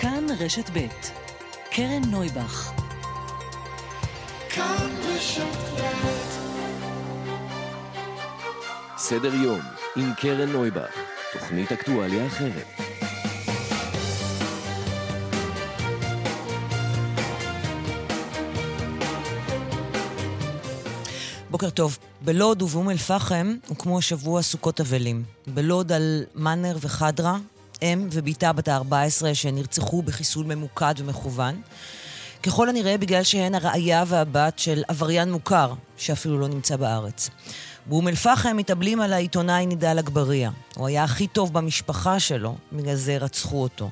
כאן רשת ב' קרן נויבך סדר יום עם קרן נויבך, תוכנית אקטואליה אחרת. בוקר טוב. בלוד ובאום אל-פחם הוקמו השבוע סוכות אבלים. בלוד על מאנר וחדרה, אם ובתה בת ה-14 שנרצחו בחיסול ממוקד ומכוון. ככל הנראה בגלל שהן הראיה והבת של עבריין מוכר, שאפילו לא נמצא בארץ. באום אל-פחם מתאבלים על העיתונאי נידאל אגבריה. הוא היה הכי טוב במשפחה שלו, בגלל זה רצחו אותו.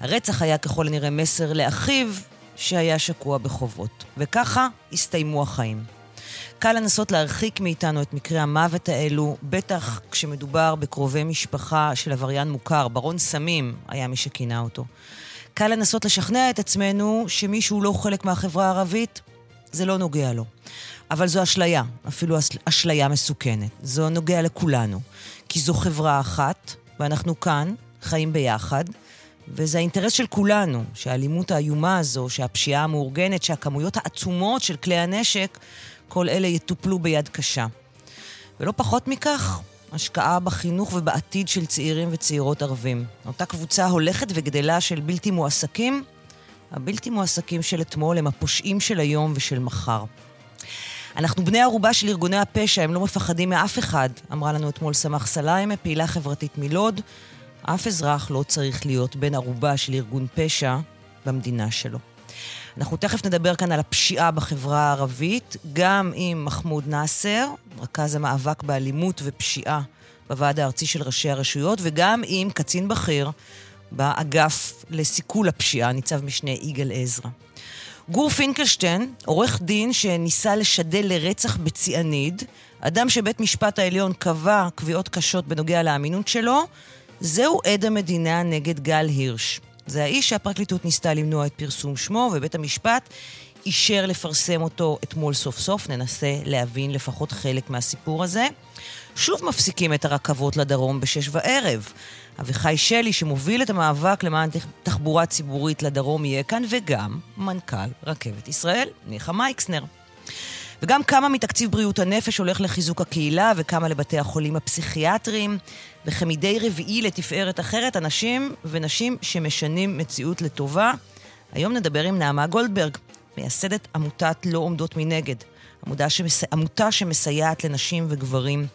הרצח היה ככל הנראה מסר לאחיו שהיה שקוע בחובות. וככה הסתיימו החיים. קל לנסות להרחיק מאיתנו את מקרי המוות האלו, בטח כשמדובר בקרובי משפחה של עבריין מוכר, ברון סמים היה מי שכינה אותו. קל לנסות לשכנע את עצמנו שמישהו לא חלק מהחברה הערבית, זה לא נוגע לו. אבל זו אשליה, אפילו אשליה מסוכנת. זו נוגע לכולנו. כי זו חברה אחת, ואנחנו כאן, חיים ביחד, וזה האינטרס של כולנו, שהאלימות האיומה הזו, שהפשיעה המאורגנת, שהכמויות העצומות של כלי הנשק, כל אלה יטופלו ביד קשה. ולא פחות מכך, השקעה בחינוך ובעתיד של צעירים וצעירות ערבים. אותה קבוצה הולכת וגדלה של בלתי מועסקים, הבלתי מועסקים של אתמול הם הפושעים של היום ושל מחר. אנחנו בני ערובה של ארגוני הפשע, הם לא מפחדים מאף אחד, אמרה לנו אתמול סמח סליימה, פעילה חברתית מלוד. אף אזרח לא צריך להיות בן ערובה של ארגון פשע במדינה שלו. אנחנו תכף נדבר כאן על הפשיעה בחברה הערבית, גם עם מחמוד נאסר, רכז המאבק באלימות ופשיעה בוועד הארצי של ראשי הרשויות, וגם עם קצין בכיר באגף לסיכול הפשיעה, ניצב משנה יגאל עזרא. גור פינקלשטיין, עורך דין שניסה לשדל לרצח בציאניד, אדם שבית משפט העליון קבע קביעות קשות בנוגע לאמינות שלו, זהו עד המדינה נגד גל הירש. זה האיש שהפרקליטות ניסתה למנוע את פרסום שמו, ובית המשפט אישר לפרסם אותו אתמול סוף סוף. ננסה להבין לפחות חלק מהסיפור הזה. שוב מפסיקים את הרכבות לדרום בשש וערב. אביחי שלי, שמוביל את המאבק למען תחבורה ציבורית לדרום, יהיה כאן, וגם מנכ"ל רכבת ישראל, מיכה מייקסנר. וגם כמה מתקציב בריאות הנפש הולך לחיזוק הקהילה וכמה לבתי החולים הפסיכיאטריים. וכמדי רביעי לתפארת אחרת, אנשים ונשים שמשנים מציאות לטובה. היום נדבר עם נעמה גולדברג, מייסדת עמותת לא עומדות מנגד, עמותה, שמס... עמותה שמסייעת לנשים וגברים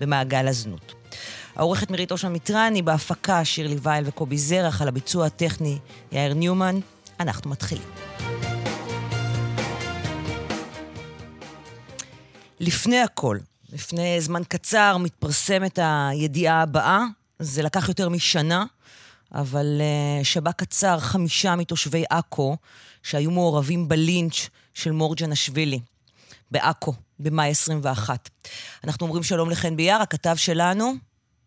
במעגל הזנות. העורכת מירית אושמן מיטרני, בהפקה שירלי וייל וקובי זרח, על הביצוע הטכני יאיר ניומן. אנחנו מתחילים. לפני הכל, לפני זמן קצר מתפרסמת הידיעה הבאה. זה לקח יותר משנה, אבל uh, שב"כ קצר חמישה מתושבי עכו שהיו מעורבים בלינץ' של מורג'נשווילי בעכו במאי 21. אנחנו אומרים שלום לחן ביאר, הכתב שלנו.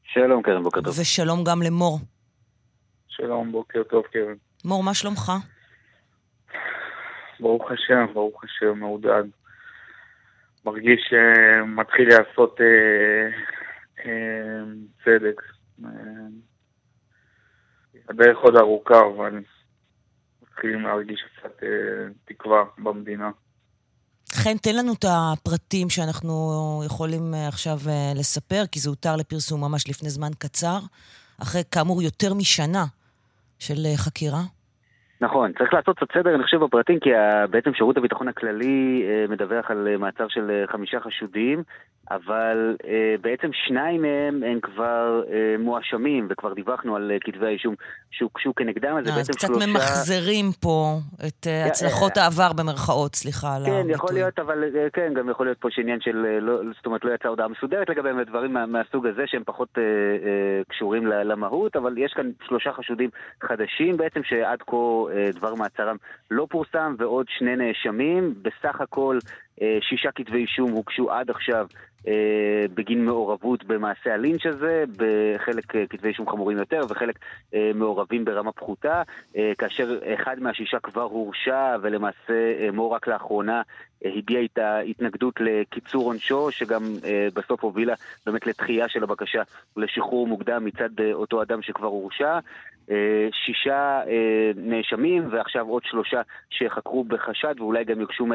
שלום קרן, בוקר טוב. ושלום גם למור. שלום, בוקר טוב קרן. מור, מה שלומך? ברוך השם, ברוך השם, מעודד. מרגיש שמתחיל לעשות אה, אה, צדק. אה, הדרך עוד ארוכה, אבל מתחילים להרגיש קצת אה, תקווה במדינה. חן, תן לנו את הפרטים שאנחנו יכולים אה, עכשיו אה, לספר, כי זה הותר לפרסום ממש לפני זמן קצר, אחרי כאמור יותר משנה של אה, חקירה. נכון, צריך לעשות קצת סדר, אני חושב, בפרטים, כי בעצם שירות הביטחון הכללי מדווח על מעצר של חמישה חשודים, אבל בעצם שניים מהם הם כבר מואשמים, וכבר דיווחנו על כתבי האישום שהוגשו כנגדם, אז זה בעצם שלושה... אז קצת ממחזרים פה את הצלחות העבר במרכאות, סליחה על הביטוי. כן, יכול להיות, אבל כן, גם יכול להיות פה שעניין של, לא, זאת אומרת, לא יצאה הודעה מסודרת לגביהם, ודברים מהסוג הזה שהם פחות קשורים למהות, אבל יש כאן שלושה חשודים חדשים בעצם, שעד כה... אה, דבר מעצרם לא פורסם, ועוד שני נאשמים. בסך הכל אה, שישה כתבי אישום הוגשו עד עכשיו אה, בגין מעורבות במעשה הלינץ' הזה, בחלק כתבי אישום חמורים יותר וחלק מעורבים ברמה פחותה, כאשר אחד מהשישה כבר הורשע ולמעשה מור רק לאחרונה הביע את ההתנגדות לקיצור עונשו, שגם בסוף הובילה באמת לתחייה של הבקשה לשחרור מוקדם מצד אותו אדם שכבר הורשע. שישה נאשמים ועכשיו עוד שלושה שחקרו בחשד ואולי גם יוגשו,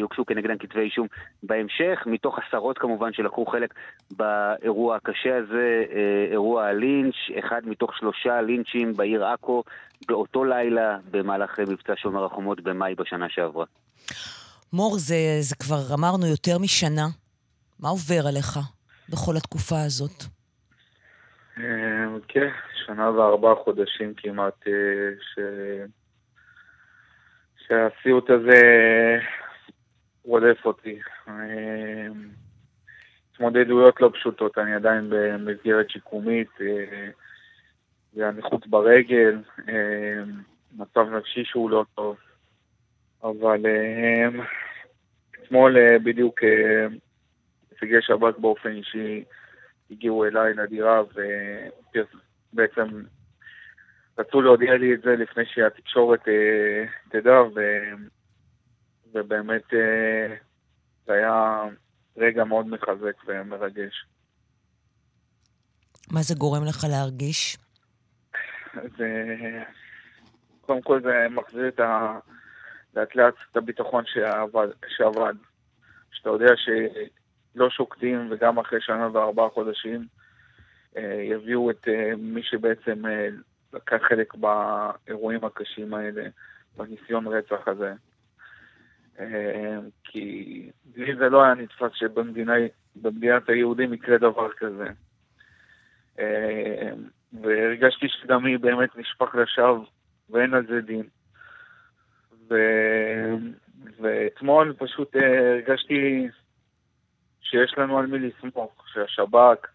יוגשו כנגדם כתבי אישום בהמשך, מתוך עשרות כמובן שלקחו חלק באירוע הקשה הזה, אירוע הלינץ', אחד מתוך שלושה לינצ'ים בעיר עכו באותו לילה במהלך מבצע שומר החומות במאי בשנה שעברה. מור, זה, זה כבר אמרנו יותר משנה. מה עובר עליך בכל התקופה הזאת? כן, שנה וארבעה חודשים כמעט אה, ש... שהסיוט הזה רודף אותי. אה, התמודדויות לא פשוטות, אני עדיין במסגרת שיקומית, זה הנכות ברגל, מצב נפשי שהוא לא טוב. אבל אתמול בדיוק נציגי שב"כ באופן אישי הגיעו אליי לדירה ובעצם רצו להודיע לי את זה לפני שהתקשורת אה, תדע, ו... ובאמת אה, זה היה רגע מאוד מחזק ומרגש. מה זה גורם לך להרגיש? זה... קודם כל זה מחזיר את ה... לאט לאט את הביטחון שעבד, שעבד. שאתה יודע ש... לא שוקטים, וגם אחרי שנה וארבעה חודשים אה, יביאו את אה, מי שבעצם אה, לקח חלק באירועים הקשים האלה, בניסיון רצח הזה. כי לי זה לא היה נתפס שבמדינת היהודים יקרה דבר כזה. והרגשתי שדמי באמת נשפך לשווא ואין על זה דין. ו... ואתמול פשוט הרגשתי שיש לנו על מי לסמוך, שהשב"כ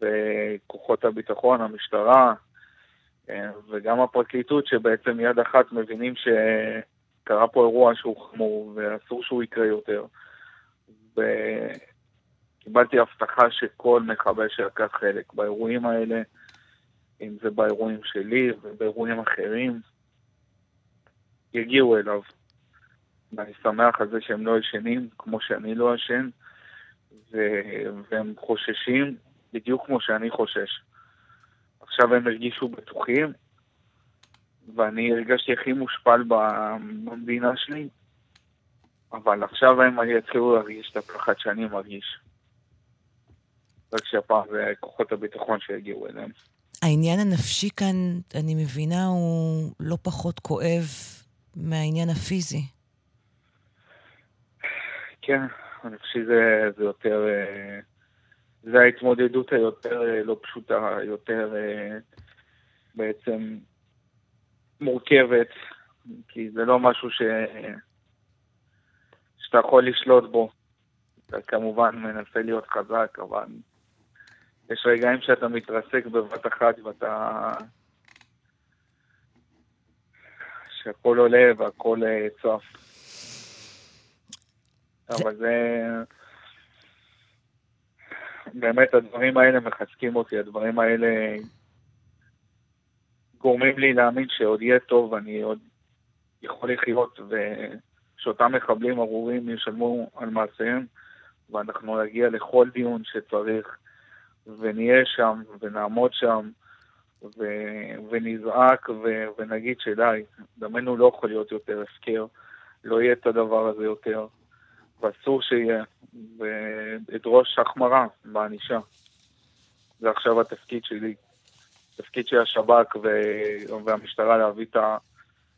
וכוחות הביטחון, המשטרה אה, וגם הפרקליטות שבעצם יד אחת מבינים שקרה פה אירוע שהוא חמור ואסור שהוא יקרה יותר. וקיבלתי הבטחה שכל מחבל שלקח חלק באירועים האלה, אם זה באירועים שלי ובאירועים אחרים, יגיעו אליו. ואני שמח על זה שהם לא ישנים, כמו שאני לא ישן, והם חוששים בדיוק כמו שאני חושש. עכשיו הם הרגישו בטוחים, ואני הרגשתי הכי מושפל במדינה שלי, אבל עכשיו הם יתחילו להרגיש את הפחד שאני מרגיש. רק שהפעם זה כוחות הביטחון שיגיעו אליהם. העניין הנפשי כאן, אני מבינה, הוא לא פחות כואב מהעניין הפיזי. כן, אני חושב שזה יותר, אה, זה ההתמודדות היותר אה, לא פשוטה, יותר אה, בעצם מורכבת, כי זה לא משהו ש... שאתה יכול לשלוט בו. אתה כמובן מנסה להיות חזק, אבל יש רגעים שאתה מתרסק בבת אחת ואתה... שהכל עולה והכל צף. אבל זה... באמת הדברים האלה מחזקים אותי, הדברים האלה גורמים לי להאמין שעוד יהיה טוב, ואני עוד יכול לחיות, ושאותם מחבלים ארורים ישלמו על מעשיהם, ואנחנו נגיע לכל דיון שצריך, ונהיה שם, ונעמוד שם, ו- ונזעק, ו- ונגיד שדי, דמנו לא יכול להיות יותר הפקר, לא יהיה את הדבר הזה יותר. ואסור שיהיה, ואדרוש החמרה בענישה. זה עכשיו התפקיד שלי. התפקיד של השב"כ והמשטרה להביא את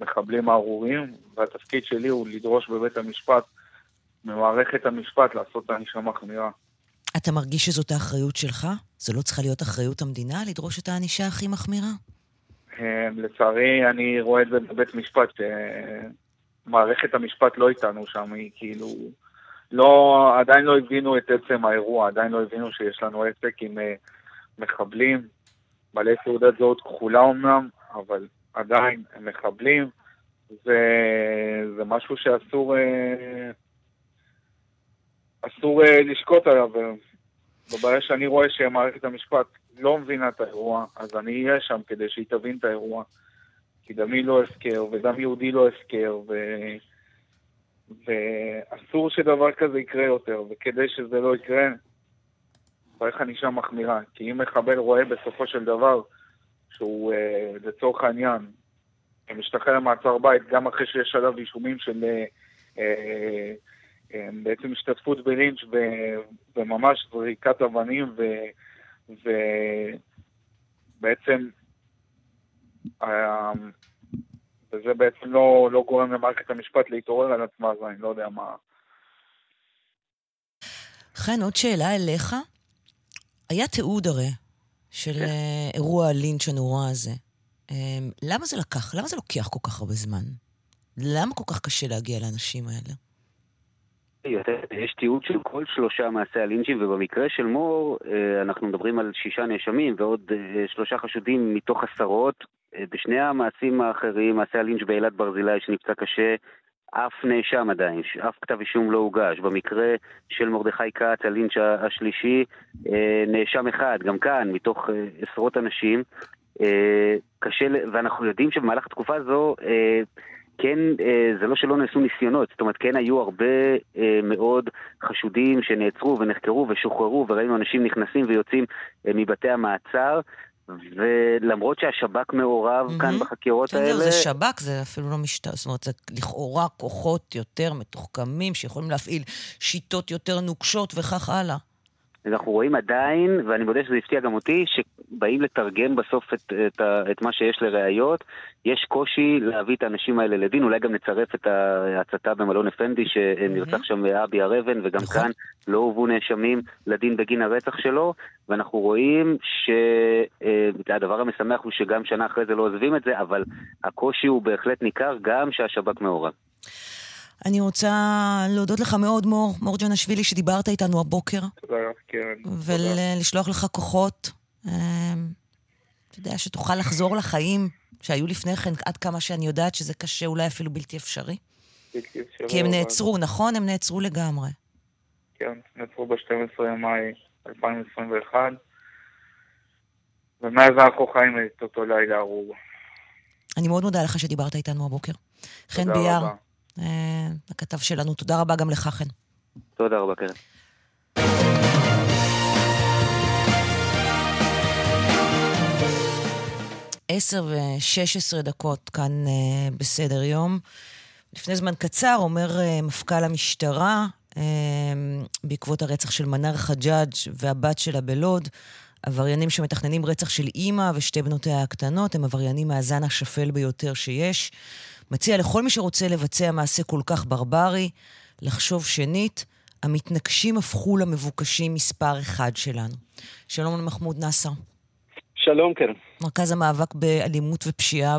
המחבלים הארורים, והתפקיד שלי הוא לדרוש בבית המשפט, ממערכת המשפט, לעשות את הענישה מחמירה. אתה מרגיש שזאת האחריות שלך? זו לא צריכה להיות אחריות המדינה לדרוש את הענישה הכי מחמירה? לצערי, אני רואה את זה בבית משפט, שמערכת המשפט לא איתנו שם, היא כאילו... לא, עדיין לא הבינו את עצם האירוע, עדיין לא הבינו שיש לנו עסק עם uh, מחבלים, בעלי תעודת זהות כחולה אמנם, אבל עדיין הם מחבלים, זה, זה משהו שאסור uh, אסור uh, לשקוט עליו. ובעיה שאני רואה שמערכת המשפט לא מבינה את האירוע, אז אני אהיה שם כדי שהיא תבין את האירוע. כי דמי לא הפקר, ודם יהודי לא הפקר, ו... ואסור שדבר כזה יקרה יותר, וכדי שזה לא יקרה, צריך ענישה מחמירה. כי אם מחבל רואה בסופו של דבר שהוא אה, לצורך העניין משתחרר למעצר בית גם אחרי שיש עליו אישומים של בעצם השתתפות בלינץ' וממש זריקת אבנים ובעצם וזה בעצם לא, לא גורם למערכת המשפט להתעורר על עצמה, אז אני לא יודע מה... חן, עוד שאלה אליך. היה תיעוד הרי של כן. אה, אירוע הלינץ' הנורא הזה. אמ, למה זה לקח? למה זה לוקח כל כך הרבה זמן? למה כל כך קשה להגיע לאנשים האלה? יש תיעוד של כל שלושה מעשי הלינצ'ים, ובמקרה של מור אה, אנחנו מדברים על שישה נאשמים ועוד אה, שלושה חשודים מתוך עשרות. בשני המעשים האחרים, מעשי הלינץ' באילת ברזילי שנפצע קשה, אף נאשם עדיין, אף כתב אישום לא הוגש. במקרה של מרדכי כץ, הלינץ' השלישי, אה, נאשם אחד, גם כאן, מתוך אה, עשרות אנשים. אה, קשה, ואנחנו יודעים שבמהלך התקופה הזו, כן, זה לא שלא נעשו ניסיונות, זאת אומרת, כן היו הרבה מאוד חשודים שנעצרו ונחקרו ושוחררו, וראינו אנשים נכנסים ויוצאים מבתי המעצר. ולמרות שהשב"כ מעורב mm-hmm. כאן בחקירות כן, האלה... זה שב"כ, זה אפילו לא משטר, זאת אומרת, זה לכאורה כוחות יותר מתוחכמים שיכולים להפעיל שיטות יותר נוקשות וכך הלאה. אנחנו רואים עדיין, ואני מודה שזה הפתיע גם אותי, שבאים לתרגם בסוף את, את, את מה שיש לראיות. יש קושי להביא את האנשים האלה לדין, אולי גם נצרף את ההצתה במלון אפנדי, שנרצח mm-hmm. שם אבי הר אבן, וגם נכון. כאן לא הובאו נאשמים לדין בגין הרצח שלו, ואנחנו רואים שהדבר המשמח הוא שגם שנה אחרי זה לא עוזבים את זה, אבל הקושי הוא בהחלט ניכר גם שהשב"כ מעורב. אני רוצה להודות לך מאוד, מור, מור ג'נשווילי, שדיברת איתנו הבוקר. תודה לך, קרן. ולשלוח לך כוחות. אמ, אתה יודע, שתוכל לחזור לחיים שהיו לפני כן, עד כמה שאני יודעת שזה קשה, אולי אפילו בלתי אפשרי. בלתי אפשרי. כי הם נעצרו, נכון? הם נעצרו לגמרי. כן, נעצרו ב-12 במאי 2021, ומאז אנחנו חיים את אותו לילה ארור. אני מאוד מודה לך שדיברת איתנו הבוקר. חן ביאר. אה, הכתב שלנו. תודה רבה גם לך, חן. תודה רבה, קרן. עשר ושש עשרה דקות כאן uh, בסדר יום. לפני זמן קצר אומר uh, מפכ"ל המשטרה, uh, בעקבות הרצח של מנאר חג'אג' והבת שלה בלוד, עבריינים שמתכננים רצח של אימא ושתי בנותיה הקטנות הם עבריינים מהזן השפל ביותר שיש. מציע לכל מי שרוצה לבצע מעשה כל כך ברברי, לחשוב שנית, המתנגשים הפכו למבוקשים מספר אחד שלנו. שלום למחמוד נאסר. שלום, קרן. מרכז המאבק באלימות ופשיעה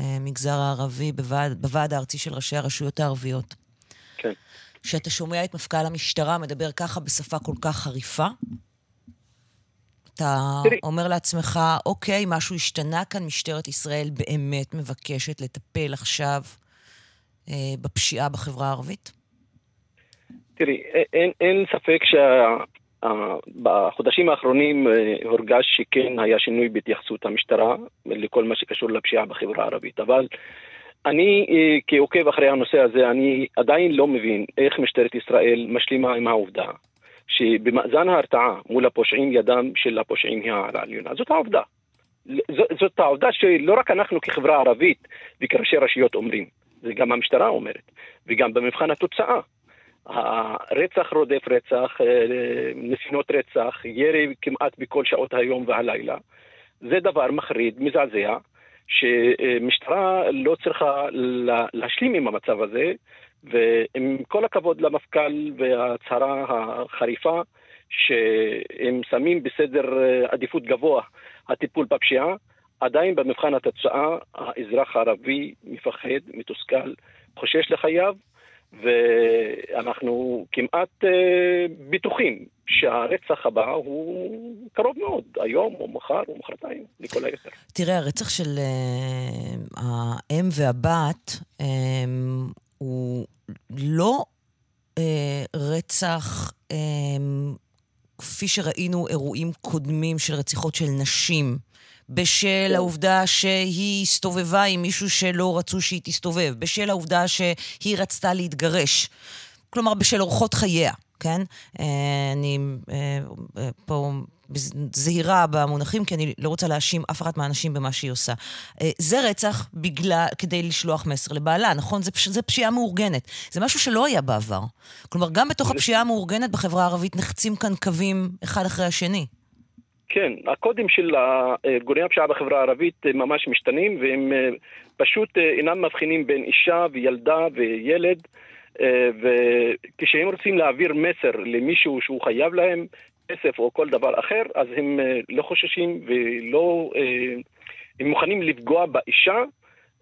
במגזר הערבי, בוועד, בוועד הארצי של ראשי הרשויות הערביות. כן. כשאתה שומע את מפכ"ל המשטרה מדבר ככה בשפה כל כך חריפה, אתה תראי. אומר לעצמך, אוקיי, משהו השתנה כאן, משטרת ישראל באמת מבקשת לטפל עכשיו אה, בפשיעה בחברה הערבית? תראי, אין, אין ספק שבחודשים האחרונים אה, הורגש שכן היה שינוי בהתייחסות המשטרה לכל מה שקשור לפשיעה בחברה הערבית, אבל אני אה, כעוקב אחרי הנושא הזה, אני עדיין לא מבין איך משטרת ישראל משלימה עם העובדה שבמאזן ההרתעה מול הפושעים ידם של הפושעים היא העליונה. זאת העובדה. זאת העובדה שלא רק אנחנו כחברה ערבית וכראשי רשויות אומרים, זה גם המשטרה אומרת, וגם במבחן התוצאה. הרצח רודף רצח, אה, ניסיונות רצח, ירי כמעט בכל שעות היום והלילה. זה דבר מחריד, מזעזע, שמשטרה לא צריכה להשלים עם המצב הזה, ועם כל הכבוד למפכ"ל וההצהרה החריפה, שהם שמים בסדר עדיפות גבוה הטיפול בפשיעה, עדיין במבחן התוצאה האזרח הערבי מפחד, מתוסכל, חושש לחייו, ואנחנו כמעט אה, בטוחים שהרצח הבא הוא קרוב מאוד, היום או מחר או מחרתיים, לכל היתר. תראה, הרצח של אה, האם והבת אה, הוא לא אה, רצח אה, כפי שראינו אירועים קודמים של רציחות של נשים. בשל כן. העובדה שהיא הסתובבה עם מישהו שלא רצו שהיא תסתובב, בשל העובדה שהיא רצתה להתגרש. כלומר, בשל אורחות חייה, כן? אה, אני אה, פה זהירה במונחים, כי אני לא רוצה להאשים אף אחת מהאנשים במה שהיא עושה. אה, זה רצח בגלל, כדי לשלוח מסר לבעלה, נכון? זה, זה פשיעה מאורגנת. זה משהו שלא היה בעבר. כלומר, גם בתוך הפשיעה המאורגנת בחברה הערבית נחצים כאן קווים אחד אחרי השני. כן, הקודים של ארגוני הפשיעה בחברה הערבית ממש משתנים, והם אה, פשוט אה, אינם מבחינים בין אישה וילדה וילד. אה, וכשהם רוצים להעביר מסר למישהו שהוא חייב להם כסף או כל דבר אחר, אז הם אה, לא חוששים ולא... אה, הם מוכנים לפגוע באישה,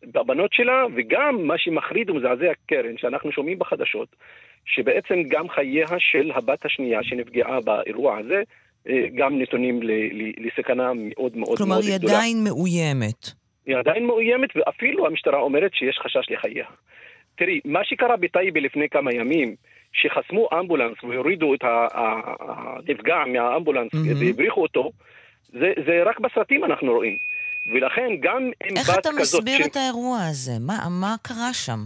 בבנות שלה, וגם מה שמחריד ומזעזע קרן, שאנחנו שומעים בחדשות, שבעצם גם חייה של הבת השנייה שנפגעה באירוע הזה, גם נתונים לסכנה מאוד מאוד כלומר, מאוד גדולה. כלומר, היא עדיין מאוימת. היא עדיין מאוימת, ואפילו המשטרה אומרת שיש חשש לחייה. תראי, מה שקרה בטייבה לפני כמה ימים, שחסמו אמבולנס והורידו את הנפגע מהאמבולנס mm-hmm. והבריחו אותו, זה, זה רק בסרטים אנחנו רואים. ולכן גם עם בת כזאת... איך אתה מסביר ש... את האירוע הזה? מה, מה קרה שם?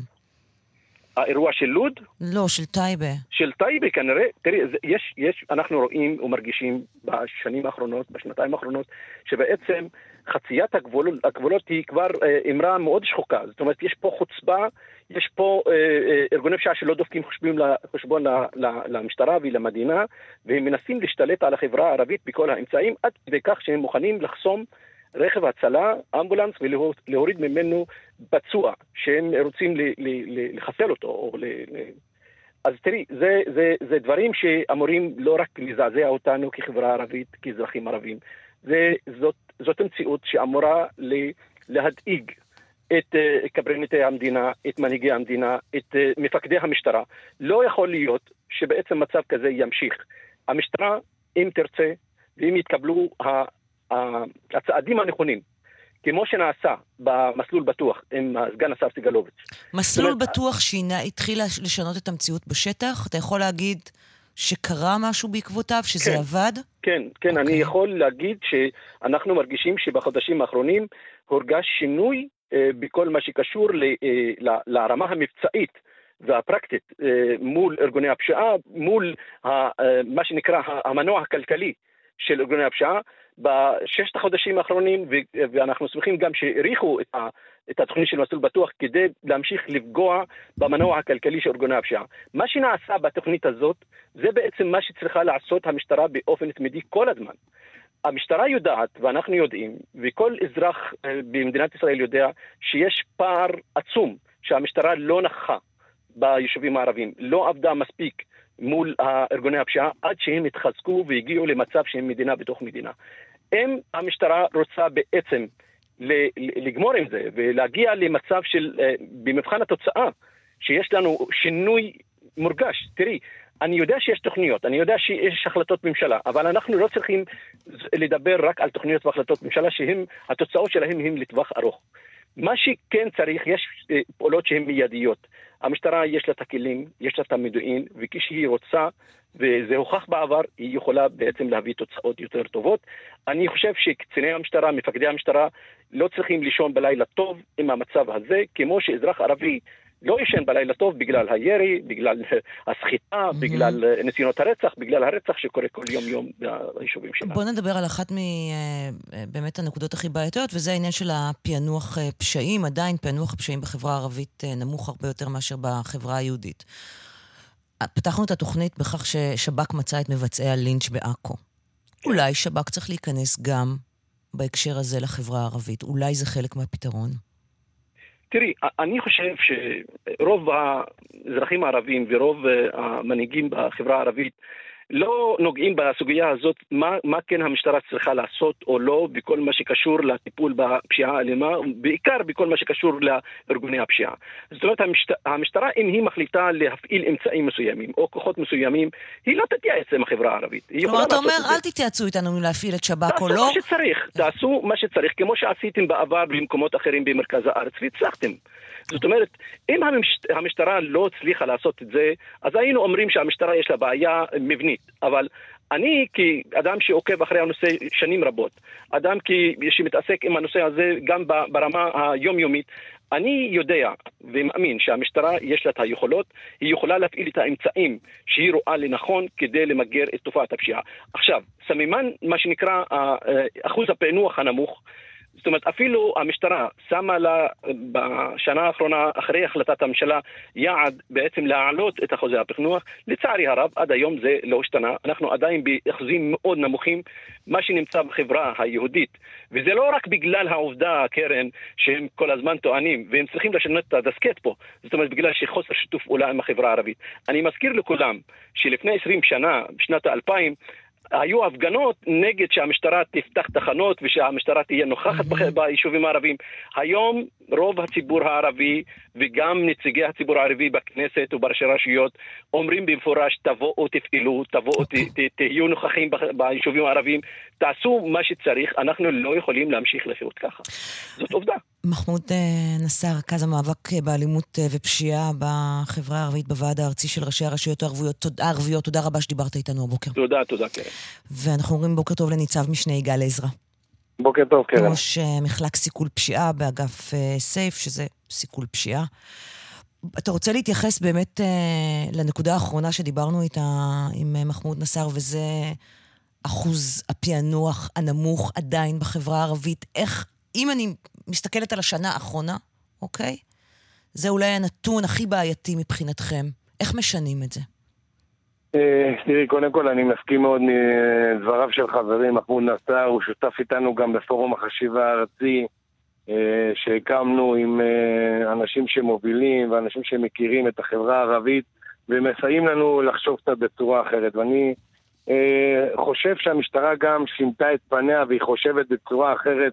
האירוע של לוד? לא, של טייבה. של טייבה כנראה, תראי, יש, יש, אנחנו רואים ומרגישים בשנים האחרונות, בשנתיים האחרונות, שבעצם חציית הגבול, הגבולות היא כבר אה, אמרה מאוד שחוקה. זאת אומרת, יש פה חוצפה, יש פה אה, אה, ארגוני פשיעה שלא דופקים חשבון, חשבון למשטרה ולמדינה, והם מנסים להשתלט על החברה הערבית בכל האמצעים, עד כדי כך שהם מוכנים לחסום רכב הצלה, אמבולנס, ולהוריד ממנו פצוע, שהם רוצים לחסל אותו. או ל... אז תראי, זה, זה, זה דברים שאמורים לא רק לזעזע אותנו כחברה ערבית, כאזרחים ערבים, זה, זאת, זאת המציאות שאמורה להדאיג את uh, קברניטי המדינה, את מנהיגי המדינה, את uh, מפקדי המשטרה. לא יכול להיות שבעצם מצב כזה ימשיך. המשטרה, אם תרצה, ואם יתקבלו הצעדים הנכונים, כמו שנעשה במסלול בטוח עם סגן השר סגלוביץ'. מסלול בטוח שהתחיל לשנות את המציאות בשטח? אתה יכול להגיד שקרה משהו בעקבותיו, שזה כן, עבד? כן, כן, okay. אני אוקיי. יכול להגיד שאנחנו מרגישים שבחודשים האחרונים הורגש שינוי אה, בכל מה שקשור אה, לרמה המבצעית. והפרקטית אה, מול ארגוני הפשיעה, מול מה שנקרא המנוע הכלכלי של ארגוני הפשיעה, בששת החודשים האחרונים, ואנחנו שמחים גם שהאריכו את, את התוכנית של מסלול בטוח כדי להמשיך לפגוע במנוע הכלכלי של ארגוני הפשיעה. מה שנעשה בתוכנית הזאת, זה בעצם מה שצריכה לעשות המשטרה באופן תמידי כל הזמן. המשטרה יודעת, ואנחנו יודעים, וכל אזרח אה, במדינת ישראל יודע, שיש פער עצום שהמשטרה לא נכחה ביישובים הערביים, לא עבדה מספיק מול ארגוני הפשיעה עד שהם התחזקו והגיעו למצב שהם מדינה בתוך מדינה. אם המשטרה רוצה בעצם לגמור עם זה ולהגיע למצב של, אה, במבחן התוצאה, שיש לנו שינוי מורגש. תראי, אני יודע שיש תוכניות, אני יודע שיש החלטות ממשלה, אבל אנחנו לא צריכים לדבר רק על תוכניות והחלטות ממשלה שהתוצאות שלהן הן לטווח ארוך. מה שכן צריך, יש אה, פעולות שהן מיידיות. המשטרה יש לה את הכלים, יש לה את המודיעין, וכשהיא רוצה, וזה הוכח בעבר, היא יכולה בעצם להביא תוצאות יותר טובות. אני חושב שקציני המשטרה, מפקדי המשטרה, לא צריכים לישון בלילה טוב עם המצב הזה, כמו שאזרח ערבי לא ישן בלילה טוב בגלל הירי, בגלל הסחיטה, mm-hmm. בגלל אה, ניסיונות הרצח, בגלל הרצח שקורה כל יום-יום ביישובים שלנו. בוא נדבר על אחת מבאמת אה, הנקודות הכי בעייתיות, וזה העניין של הפענוח אה, פשעים. עדיין פענוח הפשעים בחברה הערבית נמוך הרבה יותר מאשר בחברה היהודית. פתחנו את התוכנית בכך ששב"כ מצא את מבצעי הלינץ' בעכו. כן. אולי שב"כ צריך להיכנס גם בהקשר הזה לחברה הערבית. אולי זה חלק מהפתרון. תראי, אני חושב שרוב האזרחים הערבים ורוב אה, המנהיגים בחברה הערבית לא נוגעים בסוגיה הזאת, מה, מה כן המשטרה צריכה לעשות או לא בכל מה שקשור לטיפול בפשיעה האלימה, בעיקר בכל מה שקשור לארגוני הפשיעה. זאת אומרת, המשט, המשטרה, אם היא מחליטה להפעיל אמצעים מסוימים או כוחות מסוימים, היא לא תתייעץ עם החברה הערבית. כלומר, אתה אומר, אל תתייעצו איתנו להפעיל את שב"כ או לא? תעשו מה שצריך, תעשו מה שצריך, כמו שעשיתם בעבר במקומות אחרים במרכז הארץ, והצלחתם. זאת אומרת, אם המשטרה לא הצליחה לעשות את זה, אז היינו אומרים שהמשטרה יש לה בעיה מבנית. אבל אני כאדם שעוקב אחרי הנושא שנים רבות, אדם שמתעסק עם הנושא הזה גם ברמה היומיומית, אני יודע ומאמין שהמשטרה יש לה את היכולות, היא יכולה להפעיל את האמצעים שהיא רואה לנכון כדי למגר את תופעת הפשיעה. עכשיו, סממן, מה שנקרא אה, אחוז הפענוח הנמוך, זאת אומרת, אפילו המשטרה שמה לה בשנה האחרונה, אחרי החלטת הממשלה, יעד בעצם להעלות את אחוזי הפענוח. לצערי הרב, עד היום זה לא השתנה. אנחנו עדיין באחוזים מאוד נמוכים, מה שנמצא בחברה היהודית. וזה לא רק בגלל העובדה, קרן, שהם כל הזמן טוענים, והם צריכים לשנות את הדסקט פה. זאת אומרת, בגלל שחוסר שיתוף פעולה עם החברה הערבית. אני מזכיר לכולם שלפני 20 שנה, בשנת האלפיים, היו הפגנות נגד שהמשטרה תפתח תחנות ושהמשטרה תהיה נוכחת mm-hmm. ביישובים הערביים. היום רוב הציבור הערבי וגם נציגי הציבור הערבי בכנסת ובראשי רשויות אומרים במפורש תבואו תפעלו, תבואו okay. ת, ת, תהיו נוכחים ביישובים הערביים, תעשו מה שצריך, אנחנו לא יכולים להמשיך לחיות ככה. זאת עובדה. מחמוד אה, נסאר, רכז המאבק אה, באלימות אה, ופשיעה בחברה הערבית בוועד הארצי של ראשי הרשויות הערביות. הערביות. תודה רבה שדיברת איתנו הבוקר. תודה, תודה, קרן. ואנחנו אומרים בוקר טוב לניצב משנה יגאל עזרא. בוקר טוב, קרן. ראש מחלק סיכול פשיעה באגף סייף, שזה סיכול פשיעה. אתה רוצה להתייחס באמת לנקודה האחרונה שדיברנו איתה עם מחמוד נסאר, וזה אחוז הפענוח הנמוך עדיין בחברה הערבית. איך, אם אני מסתכלת על השנה האחרונה, אוקיי? זה אולי הנתון הכי בעייתי מבחינתכם. איך משנים את זה? אה, תראי, קודם כל אני מסכים מאוד מדבריו של חברי מחמוד נסאר, הוא שותף איתנו גם בפורום החשיבה הארצי אה, שהקמנו עם אה, אנשים שמובילים ואנשים שמכירים את החברה הערבית ומסייעים לנו לחשוב קצת בצורה אחרת. ואני חושב שהמשטרה גם שינתה את פניה והיא חושבת בצורה אחרת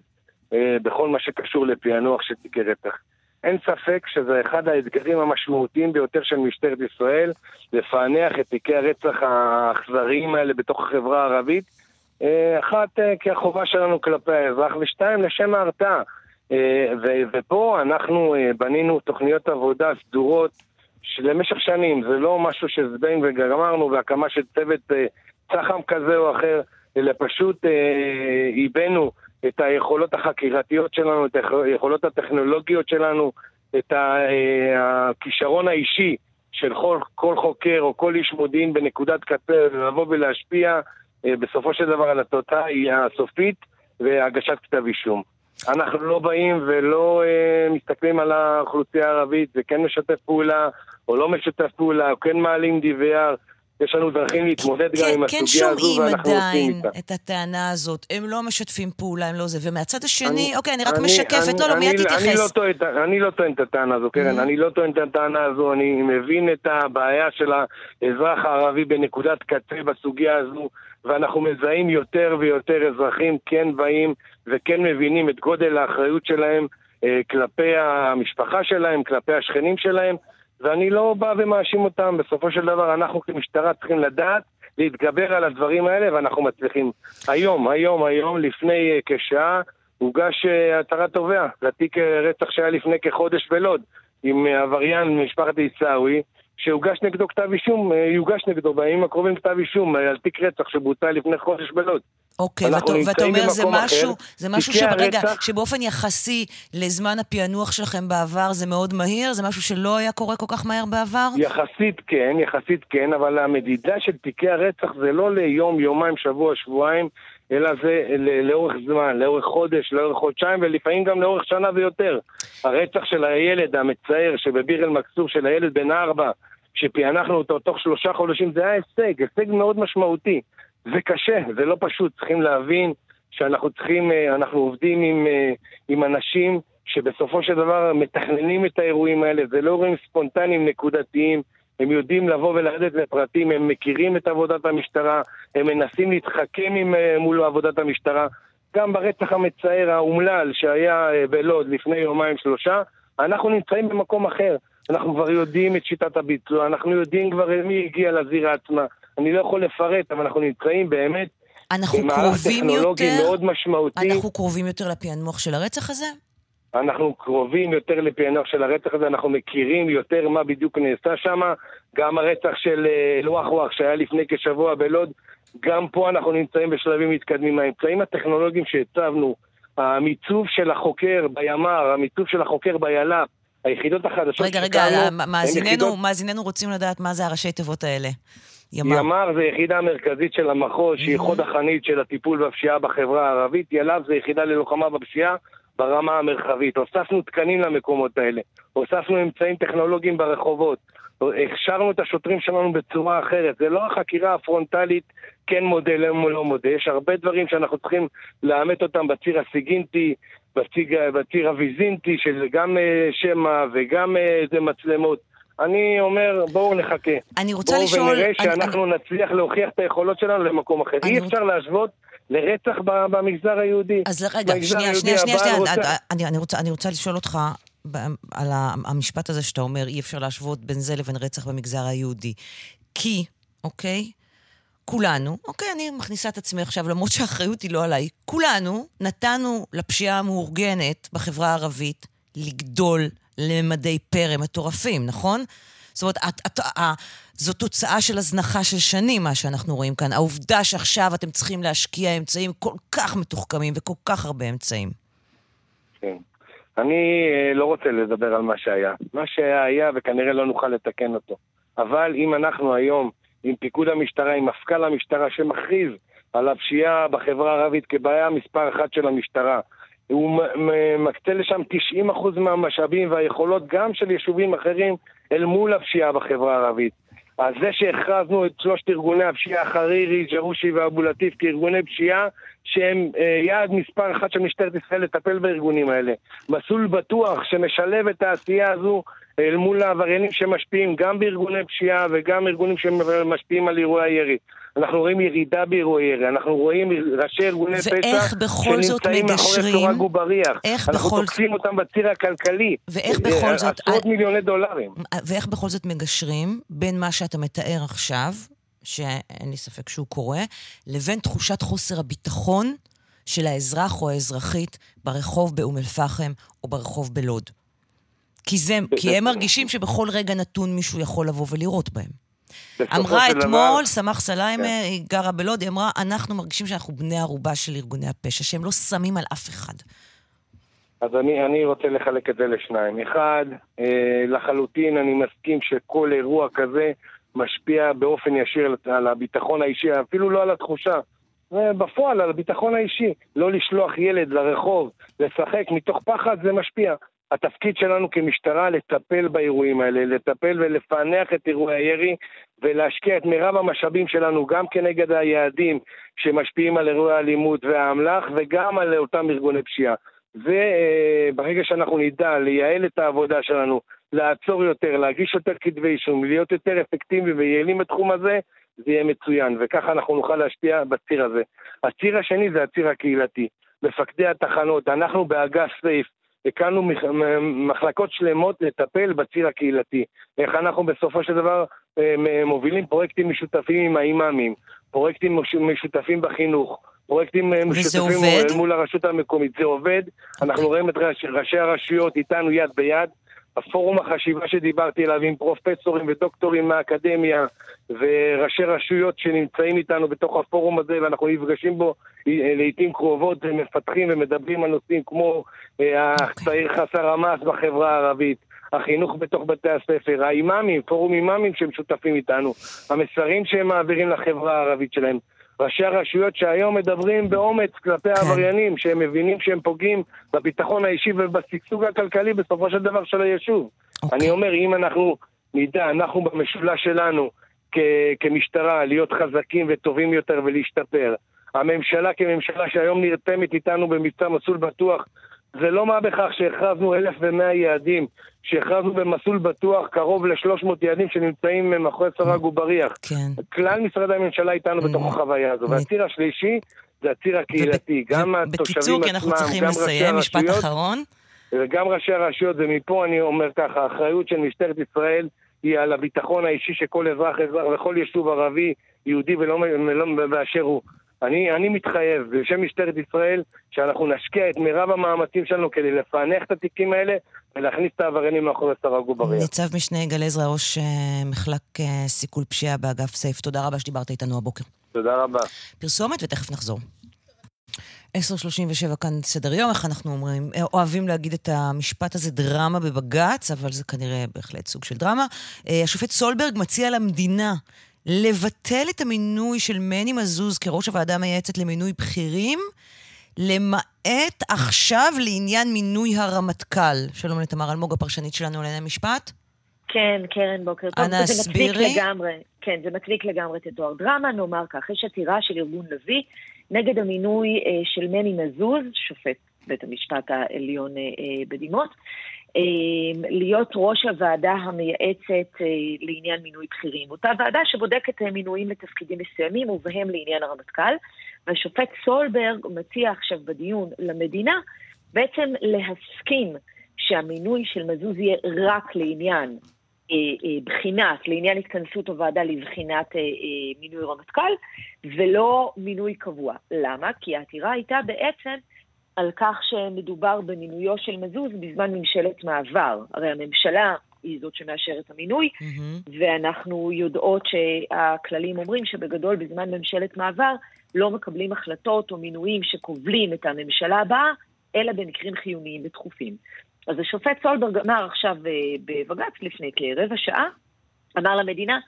בכל מה שקשור לפענוח של תיקי רצח. אין ספק שזה אחד האתגרים המשמעותיים ביותר של משטרת ישראל, לפענח את תיקי הרצח האכזריים האלה בתוך החברה הערבית. אה, אחת, אה, כי החובה שלנו כלפי האזרח, ושתיים, לשם ההרתעה. ופה אנחנו בנינו תוכניות עבודה סדורות למשך שנים, זה לא משהו שזבנג וגמרנו והקמה של צוות צח"ם כזה או אחר, אלא פשוט עיבנו את היכולות החקירתיות שלנו, את היכולות הטכנולוגיות שלנו, את אה, הכישרון האישי של כל, כל חוקר או כל איש מודיעין בנקודת קצה, לבוא ולהשפיע אה, בסופו של דבר על התוצאה הסופית והגשת כתב אישום. אנחנו לא באים ולא אה, מסתכלים על האוכלוסייה הערבית וכן משתף פעולה או לא משתף פעולה או כן מעלים DVR יש לנו דרכים להתמודד גם עם כן הסוגיה הזו, ואנחנו עושים איתה. כן שומעים עדיין את הטענה הזאת, הם לא משתפים פעולה, הם לא זה, ומהצד השני, אוקיי, אני רק משקפת, לא, לא, מיד תתייחס. אני לא טוען את הטענה הזו, קרן, mm-hmm. אני לא טוען את הטענה הזו, אני מבין את הבעיה של האזרח הערבי בנקודת קצה בסוגיה הזו, ואנחנו מזהים יותר ויותר אזרחים כן באים וכן מבינים את גודל האחריות שלהם אה, כלפי המשפחה שלהם, כלפי השכנים שלהם. ואני לא בא ומאשים אותם. בסופו של דבר אנחנו כמשטרה צריכים לדעת להתגבר על הדברים האלה, ואנחנו מצליחים. היום, היום, היום, לפני uh, כשעה, הוגש הצהרת תובע לתיק uh, רצח שהיה לפני כחודש בלוד, עם עבריין ממשפחת עיסאווי, שהוגש נגדו כתב אישום, יוגש נגדו בימים הקרובים כתב אישום על תיק רצח שבוצע לפני חודש בלוד. אוקיי, ואתה אומר זה משהו, אחר, זה משהו שברגע, הרצח... שבאופן יחסי לזמן הפענוח שלכם בעבר זה מאוד מהיר? זה משהו שלא היה קורה כל כך מהר בעבר? יחסית כן, יחסית כן, אבל המדידה של תיקי הרצח זה לא ליום, יומיים, שבוע, שבועיים, אלא זה לאורך זמן, לאורך חודש, לאורך חודשיים, ולפעמים גם לאורך שנה ויותר. הרצח של הילד המצער שבביר אל-מכסור, של הילד בן ארבע, שפענחנו אותו תוך שלושה חודשים, זה היה הישג, הישג מאוד משמעותי. זה קשה, זה לא פשוט, צריכים להבין שאנחנו צריכים, אה, אנחנו עובדים עם, אה, עם אנשים שבסופו של דבר מתכננים את האירועים האלה, זה לא אירועים ספונטניים נקודתיים, הם יודעים לבוא ולרדת לפרטים, הם מכירים את עבודת המשטרה, הם מנסים להתחכם עם, אה, מול עבודת המשטרה. גם ברצח המצער האומלל שהיה בלוד לפני יומיים שלושה, אנחנו נמצאים במקום אחר. אנחנו כבר יודעים את שיטת הביצוע, אנחנו יודעים כבר מי הגיע לזירה עצמה. אני לא יכול לפרט, אבל אנחנו נמצאים באמת אנחנו קרובים יותר, מאוד משמעותי. אנחנו קרובים יותר לפענוח של הרצח הזה? אנחנו קרובים יותר לפענוח של הרצח הזה, אנחנו מכירים יותר מה בדיוק נעשה שם. גם הרצח של אה, ווח שהיה לפני כשבוע בלוד, גם פה אנחנו נמצאים בשלבים מתקדמים. האמצעים הטכנולוגיים שהצבנו, המיצוב של החוקר בימ"ר, המיצוב של החוקר ביל"פ, היחידות החדשות רגע, רגע, מאזיננו, יחידות... מאזיננו רוצים לדעת מה זה הראשי תיבות האלה. ימ"ר. ימ"ר זה יחידה מרכזית של המחוז, שהיא חוד החנית של הטיפול בפשיעה בחברה הערבית. יל"ב זה יחידה ללוחמה בפשיעה ברמה המרחבית. הוספנו תקנים למקומות האלה. הוספנו אמצעים טכנולוגיים ברחובות. הכשרנו את השוטרים שלנו בצורה אחרת. זה לא החקירה הפרונטלית, כן מודה, לא מודה. יש הרבה דברים שאנחנו צריכים לאמת אותם בציר הסיגינטי, בציר, בציר הוויזינטי, של גם uh, שמע וגם איזה uh, מצלמות. אני אומר, בואו נחכה. אני רוצה בואו לשאול... בואו ונראה שאנחנו אני... נצליח להוכיח את היכולות שלנו למקום אחר. אי אפשר להשוות לרצח במגזר היהודי. אז רגע, שנייה, שנייה, שנייה, שנייה, רוצה... אני, אני, רוצה, אני רוצה לשאול אותך על המשפט הזה שאתה אומר, אי אפשר להשוות בין זה לבין רצח במגזר היהודי. כי, אוקיי, כולנו, אוקיי, אני מכניסה את עצמי עכשיו, למרות שהאחריות היא לא עליי, כולנו נתנו לפשיעה המאורגנת בחברה הערבית לגדול לממדי פרא מטורפים, נכון? זאת אומרת, את, את, את, זו תוצאה של הזנחה של שנים, מה שאנחנו רואים כאן. העובדה שעכשיו אתם צריכים להשקיע אמצעים כל כך מתוחכמים וכל כך הרבה אמצעים. כן. אני אה, לא רוצה לדבר על מה שהיה. מה שהיה היה, וכנראה לא נוכל לתקן אותו. אבל אם אנחנו היום, עם פיקוד המשטרה, עם מפכ"ל המשטרה, שמכריז על הפשיעה בחברה הערבית כבעיה מספר אחת של המשטרה, הוא מקצה לשם 90% מהמשאבים והיכולות גם של יישובים אחרים אל מול הפשיעה בחברה הערבית. אז זה שהכרזנו את שלושת ארגוני הפשיעה, חרירי, ג'רושי ואבו לטיף, כארגוני פשיעה, שהם אה, יעד מספר אחת של משטרת ישראל לטפל בארגונים האלה. מסלול בטוח שמשלב את העשייה הזו אל מול העבריינים שמשפיעים גם בארגוני פשיעה וגם ארגונים שמשפיעים על אירועי הירי. אנחנו רואים ירידה באירועי ירי, אנחנו רואים ראשי ארגוני פשע שנמצאים מאחורי סורג ובריח. איך אנחנו בכל... תוקפים אותם בציר הכלכלי. ואיך בכל זאת... עשרות מיליוני דולרים. ואיך בכל זאת מגשרים בין מה שאתה מתאר עכשיו, שאין לי ספק שהוא קורה, לבין תחושת חוסר הביטחון של האזרח או האזרחית ברחוב באום אל-פחם או ברחוב בלוד. כי, זה, כי הם מרגישים שבכל רגע נתון מישהו יכול לבוא ולירות בהם. אמרה אתמול, סמח סליימה, כן. היא גרה בלוד, היא אמרה, אנחנו מרגישים שאנחנו בני ערובה של ארגוני הפשע, שהם לא שמים על אף אחד. אז אני, אני רוצה לחלק את זה לשניים. אחד, אה, לחלוטין אני מסכים שכל אירוע כזה משפיע באופן ישיר על הביטחון האישי, אפילו לא על התחושה. בפועל, על הביטחון האישי. לא לשלוח ילד לרחוב, לשחק מתוך פחד, זה משפיע. התפקיד שלנו כמשטרה לטפל באירועים האלה, לטפל ולפענח את אירועי הירי ולהשקיע את מירב המשאבים שלנו גם כנגד היעדים שמשפיעים על אירועי האלימות והאמל"ח וגם על אותם ארגוני פשיעה. וברגע שאנחנו נדע לייעל את העבודה שלנו, לעצור יותר, להגיש יותר כתבי אישום, להיות יותר אפקטיביים ויעילים בתחום הזה, זה יהיה מצוין, וככה אנחנו נוכל להשפיע בציר הזה. הציר השני זה הציר הקהילתי. מפקדי התחנות, אנחנו באגף סייף, הקמנו מחלקות שלמות לטפל בציר הקהילתי. איך אנחנו בסופו של דבר אה, מובילים פרויקטים משותפים עם האימאמים, פרויקטים משותפים בחינוך, פרויקטים אה, משותפים מול הרשות המקומית. זה עובד, אנחנו רואים את ראשי הרשויות איתנו יד ביד. הפורום החשיבה שדיברתי עליו עם פרופסורים ודוקטורים מהאקדמיה וראשי רשויות שנמצאים איתנו בתוך הפורום הזה ואנחנו נפגשים בו אה, לעיתים קרובות ומפתחים ומדברים על נושאים כמו אה, הצעיר חסר המס בחברה הערבית, החינוך בתוך בתי הספר, האימאמים, פורום אימאמים שהם שותפים איתנו, המסרים שהם מעבירים לחברה הערבית שלהם. ראשי הרשויות שהיום מדברים באומץ כלפי כן. העבריינים, שהם מבינים שהם פוגעים בביטחון האישי ובשגשוג הכלכלי בסופו של דבר של היישוב. Okay. אוקיי. אני אומר, אם אנחנו נדע, אנחנו במשולש שלנו כ- כמשטרה, להיות חזקים וטובים יותר ולהשתפר. הממשלה כממשלה שהיום נרתמת איתנו במבצע מסלול בטוח, זה לא מה בכך שהכרזנו 1,100 יעדים, שהכרזנו במסלול בטוח קרוב ל-300 יעדים שנמצאים מאחורי סורג ובריח. כן. כלל משרדי הממשלה איתנו בתוך החוויה הזו. והציר השלישי זה הציר הקהילתי. גם התושבים עצמם, גם ראשי הרשויות. וגם ראשי הרשויות, ומפה אני אומר ככה, האחריות של משטרת ישראל היא על הביטחון האישי של כל אזרח אזרח וכל יישוב ערבי, יהודי ולא באשר הוא. אני, אני מתחייב בשם משטרת ישראל שאנחנו נשקיע את מירב המאמצים שלנו כדי לפענח את התיקים האלה ולהכניס את העבריינים מאחורי סרג ובריח. ניצב משנה יגאל עזרא, ראש אה, מחלק אה, סיכול פשיעה באגף סייף, תודה רבה שדיברת איתנו הבוקר. תודה רבה. פרסומת ותכף נחזור. 10.37 כאן סדר יום, איך אנחנו אומרים? אה, אוהבים להגיד את המשפט הזה, דרמה בבג"ץ, אבל זה כנראה בהחלט סוג של דרמה. השופט סולברג מציע למדינה לבטל את המינוי של מני מזוז כראש הוועדה המייעצת למינוי בכירים, למעט עכשיו לעניין מינוי הרמטכ"ל. שלום לתמר אלמוג, הפרשנית שלנו לענייני משפט. כן, קרן, בוקר טוב. אנא הסבירי. זה מצדיק לגמרי, כן, זה מצדיק לגמרי את התואר דרמה. נאמר כך, יש עתירה של ארגון לביא נגד המינוי אה, של מני מזוז, שופט בית המשפט העליון אה, אה, בדימוס, אה, להיות ראש הוועדה המייעצת אה, לעניין מינוי בכירים. אותה ועדה שבודקת אה, מינויים לתפקידים מסוימים, ובהם לעניין הרמטכ"ל. והשופט סולברג מציע עכשיו בדיון למדינה בעצם להסכים שהמינוי של מזוז יהיה רק לעניין אה, בחינת, לעניין התכנסות הוועדה לבחינת מינוי רמטכ"ל, ולא מינוי קבוע. למה? כי העתירה הייתה בעצם על כך שמדובר במינויו של מזוז בזמן ממשלת מעבר. הרי הממשלה היא זאת שמאשרת את המינוי, מהמם. ואנחנו יודעות שהכללים אומרים שבגדול בזמן ממשלת מעבר לא מקבלים החלטות או מינויים שכובלים את הממשלה הבאה, אלא במקרים חיוניים ודחופים. אז השופט סולברג אמר עכשיו אה, בבג"ץ לפני כרבע שעה, אמר למדינה,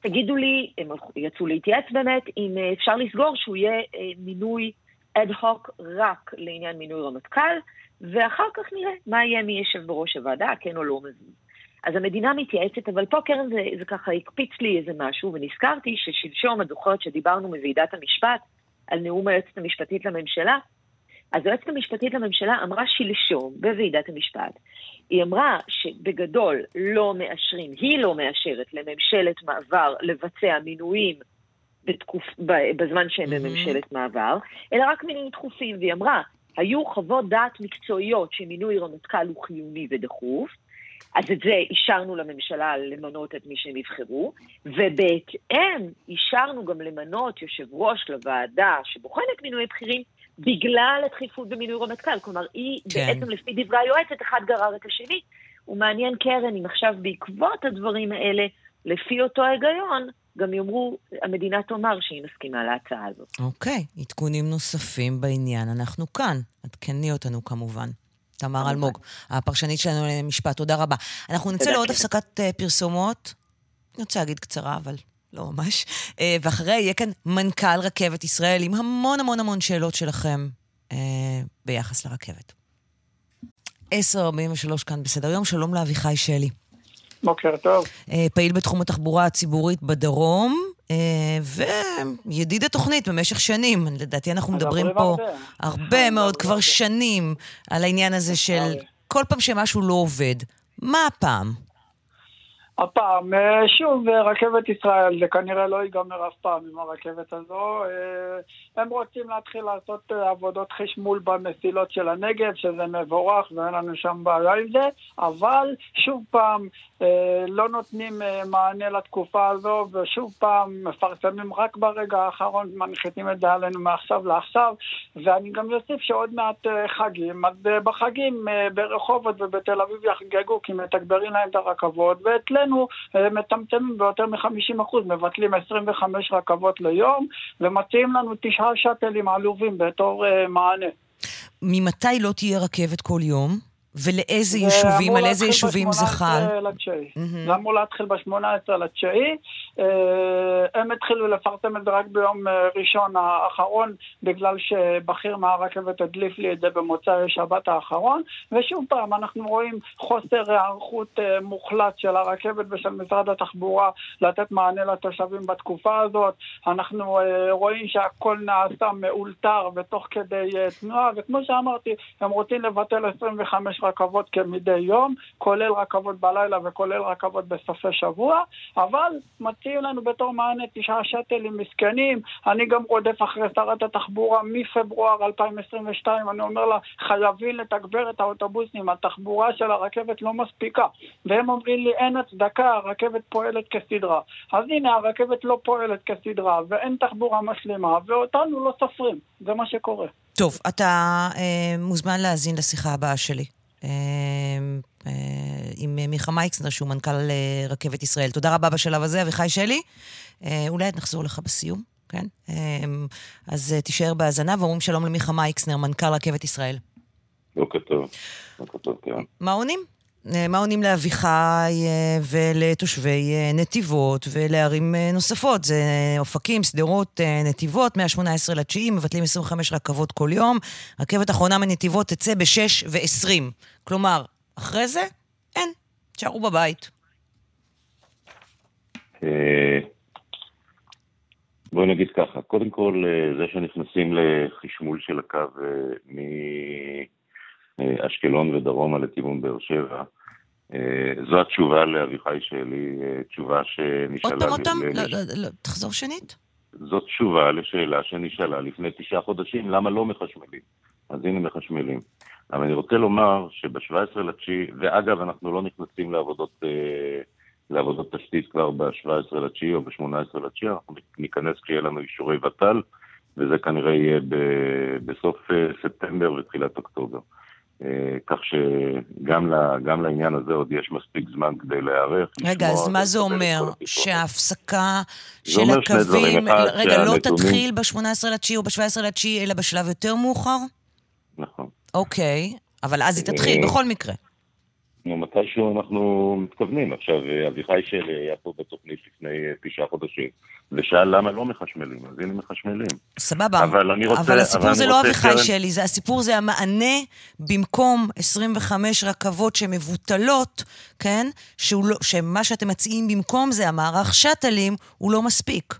תגידו לי, הם יצאו להתייעץ באמת, אם אה, אפשר לסגור שהוא יהיה אה, מינוי אד הוק רק לעניין מינוי רמטכ"ל, ואחר כך נראה מה יהיה מי ישב בראש הוועדה, כן או לא מזוז. אז המדינה מתייעצת, אבל פה קרן זה, זה ככה הקפיץ לי איזה משהו, ונזכרתי ששלשום, את זוכרת שדיברנו מוועידת המשפט על נאום היועצת המשפטית לממשלה? אז היועצת המשפטית לממשלה אמרה שלשום בוועידת המשפט, היא אמרה שבגדול לא מאשרים, היא לא מאשרת לממשלת מעבר לבצע מינויים בתקופ... בזמן שהם מהמם. בממשלת מעבר, אלא רק מינויים דחופים, והיא אמרה, היו חוות דעת מקצועיות שמינוי רמטכ"ל הוא חיוני ודחוף, אז את זה אישרנו לממשלה למנות את מי שהם יבחרו, ובהתאם אישרנו גם למנות יושב ראש לוועדה שבוחנת מינויי בכירים בגלל הדחיפות במינוי רמטכ"ל. כלומר, היא כן. בעצם לפי דברי היועצת, אחד גרר את השני. ומעניין קרן אם עכשיו בעקבות הדברים האלה, לפי אותו ההיגיון, גם יאמרו, המדינה תאמר שהיא מסכימה להצעה הזאת. אוקיי, עדכונים נוספים בעניין, אנחנו כאן. עדכני אותנו כמובן. תמר. אלמוג, הפרשנית שלנו למשפט, תודה רבה. אנחנו נצא לעוד כן. הפסקת אה, פרסומות, אני רוצה להגיד קצרה, אבל לא ממש, אה, ואחריה יהיה כאן מנכ"ל רכבת ישראל עם המון המון המון שאלות שלכם אה, ביחס לרכבת. 10.43 כאן בסדר יום, שלום לאביחי שלי. בוקר טוב. אה, פעיל בתחום התחבורה הציבורית בדרום, אה, וידיד התוכנית במשך שנים. לדעתי אנחנו מדברים פה הרבה. מאוד, כבר. שנים, על העניין הזה של הרבה. כל פעם שמשהו לא עובד. מה הפעם? הפעם, אה, שוב, רכבת ישראל, זה כנראה לא ייגמר אף פעם עם הרכבת הזו. הם רוצים להתחיל לעשות עבודות חשמול במסילות של הנגב, שזה מבורך ואין לנו שם בעיה עם זה, אבל שוב פעם, לא נותנים אה, מענה לתקופה הזו, ושוב פעם מפרסמים רק ברגע האחרון, מנחיתים את זה עלינו מעכשיו לעכשיו, ואני גם אוסיף שעוד מעט אה, חגים, אז אה, בחגים אה, ברחובות ובתל אביב יחגגו כי מתגברים להם את הרכבות, ואצלנו אה, מצמצמים ביותר מ-50%, מבטלים 25 רכבות ליום, ומציעים לנו תשעה שאטלים עלובים בתור אה, מענה. ממתי לא תהיה רכבת כל יום? ולאיזה זה יישובים, על איזה יישובים זה חל? ב-18 לתשיעי. מהמם. זה אמור להתחיל ב-18 לתשיעי. אה, הם התחילו לפרסם את זה רק ביום אה, ראשון האחרון, בגלל שבכיר מהרכבת הדליף לי את זה במוצאי שבת האחרון. ושוב פעם, אנחנו רואים חוסר היערכות אה, מוחלט של הרכבת ושל משרד התחבורה לתת מענה לתושבים בתקופה הזאת. אנחנו רואים שהכל נעשה מאולתר ותוך כדי תנועה, וכמו שאמרתי, הם רוצים לבטל 25 רכבות כמדי יום, כולל רכבות בלילה וכולל רכבות בסופי שבוע, אבל מציעים לנו בתור מענה תשעה שאטלים מסכנים. אני גם רודף אחרי שרת התחבורה מפברואר 2022, אני אומר לה, חייבים לתגבר את האוטובוסים, התחבורה של הרכבת לא מספיקה. והם אומרים לי, אין הצדקה, הרכבת פועלת כסדרה. אז הנה, הרכבת לא פועלת כסדרה, ואין תחבורה משלימה, ואותנו לא סופרים. זה מה שקורה. טוב, אתה אה, מוזמן להאזין לשיחה הבאה שלי. אה, עם מיכה מייקסנר, שהוא מנכ"ל אה, רכבת ישראל. תודה רבה בשלב הזה, אביחי שלי. אה, אולי נחזור לך בסיום. כן? אמ, אז אה, תישאר בהאזנה, ואומרים שלום למיכה מייקסנר, מנכ"ל רכבת ישראל. בוקר טוב. בוקר טוב, כן. מה עונים? אה, מה עונים לאביחי אה, ולתושבי נתיבות ולערים נוספות? זה אופקים, שדרות, נתיבות, מה-18 לתשיעי, מבטלים 25 רכבות כל יום. רכבת אחרונה מנתיבות תצא ב-6 ו-20. כלומר, אחרי זה, אין, תשארו בבית. בואי נגיד ככה, קודם כל, אה, זה שנכנסים לחשמול של הקו אה, מאשקלון ודרומה לכיוון באר שבע, אה, זו התשובה לאביחי שלי, תשובה שנשאלה... עוד פעם, עוד פעם? לא, לא, לא, תחזור שנית. זאת תשובה לשאלה שנשאלה לפני תשעה חודשים, למה לא מחשמלים? אז הנה מחשמלים. אבל אני רוצה לומר שב-17 לתשיעי, ואגב, אנחנו לא נכנסים לעבודות... אה, לעבודות תשתית כבר ב-17 לתשיעי או ב-18 לתשיעי, אנחנו ניכנס כשיהיה לנו אישורי ות"ל, וזה כנראה יהיה בסוף אה, ספטמבר ותחילת אוקטובר. אה, כך שגם ל, לעניין הזה עוד יש מספיק זמן כדי להיערך. רגע, אז מה זה אומר? שההפסקה של הקווים, רגע, לא תתחיל ב-18 לתשיעי או ב-17 לתשיעי, אלא בשלב יותר מאוחר? נכון. אוקיי, אבל אז היא תתחיל, אה, בכל מקרה. מתישהו אנחנו מתכוונים. עכשיו, אביחי שלי היה פה בתוכנית לפני אה, תשעה חודשים, ושאל למה לא מחשמלים, אז הנה מחשמלים. סבבה, אבל, אני רוצה, אבל הסיפור אבל זה לא אביחי קרן... שלי, זה הסיפור זה המענה במקום 25 רכבות שמבוטלות, כן? לא, שמה שאתם מציעים במקום זה המערך שאטלים, הוא לא מספיק.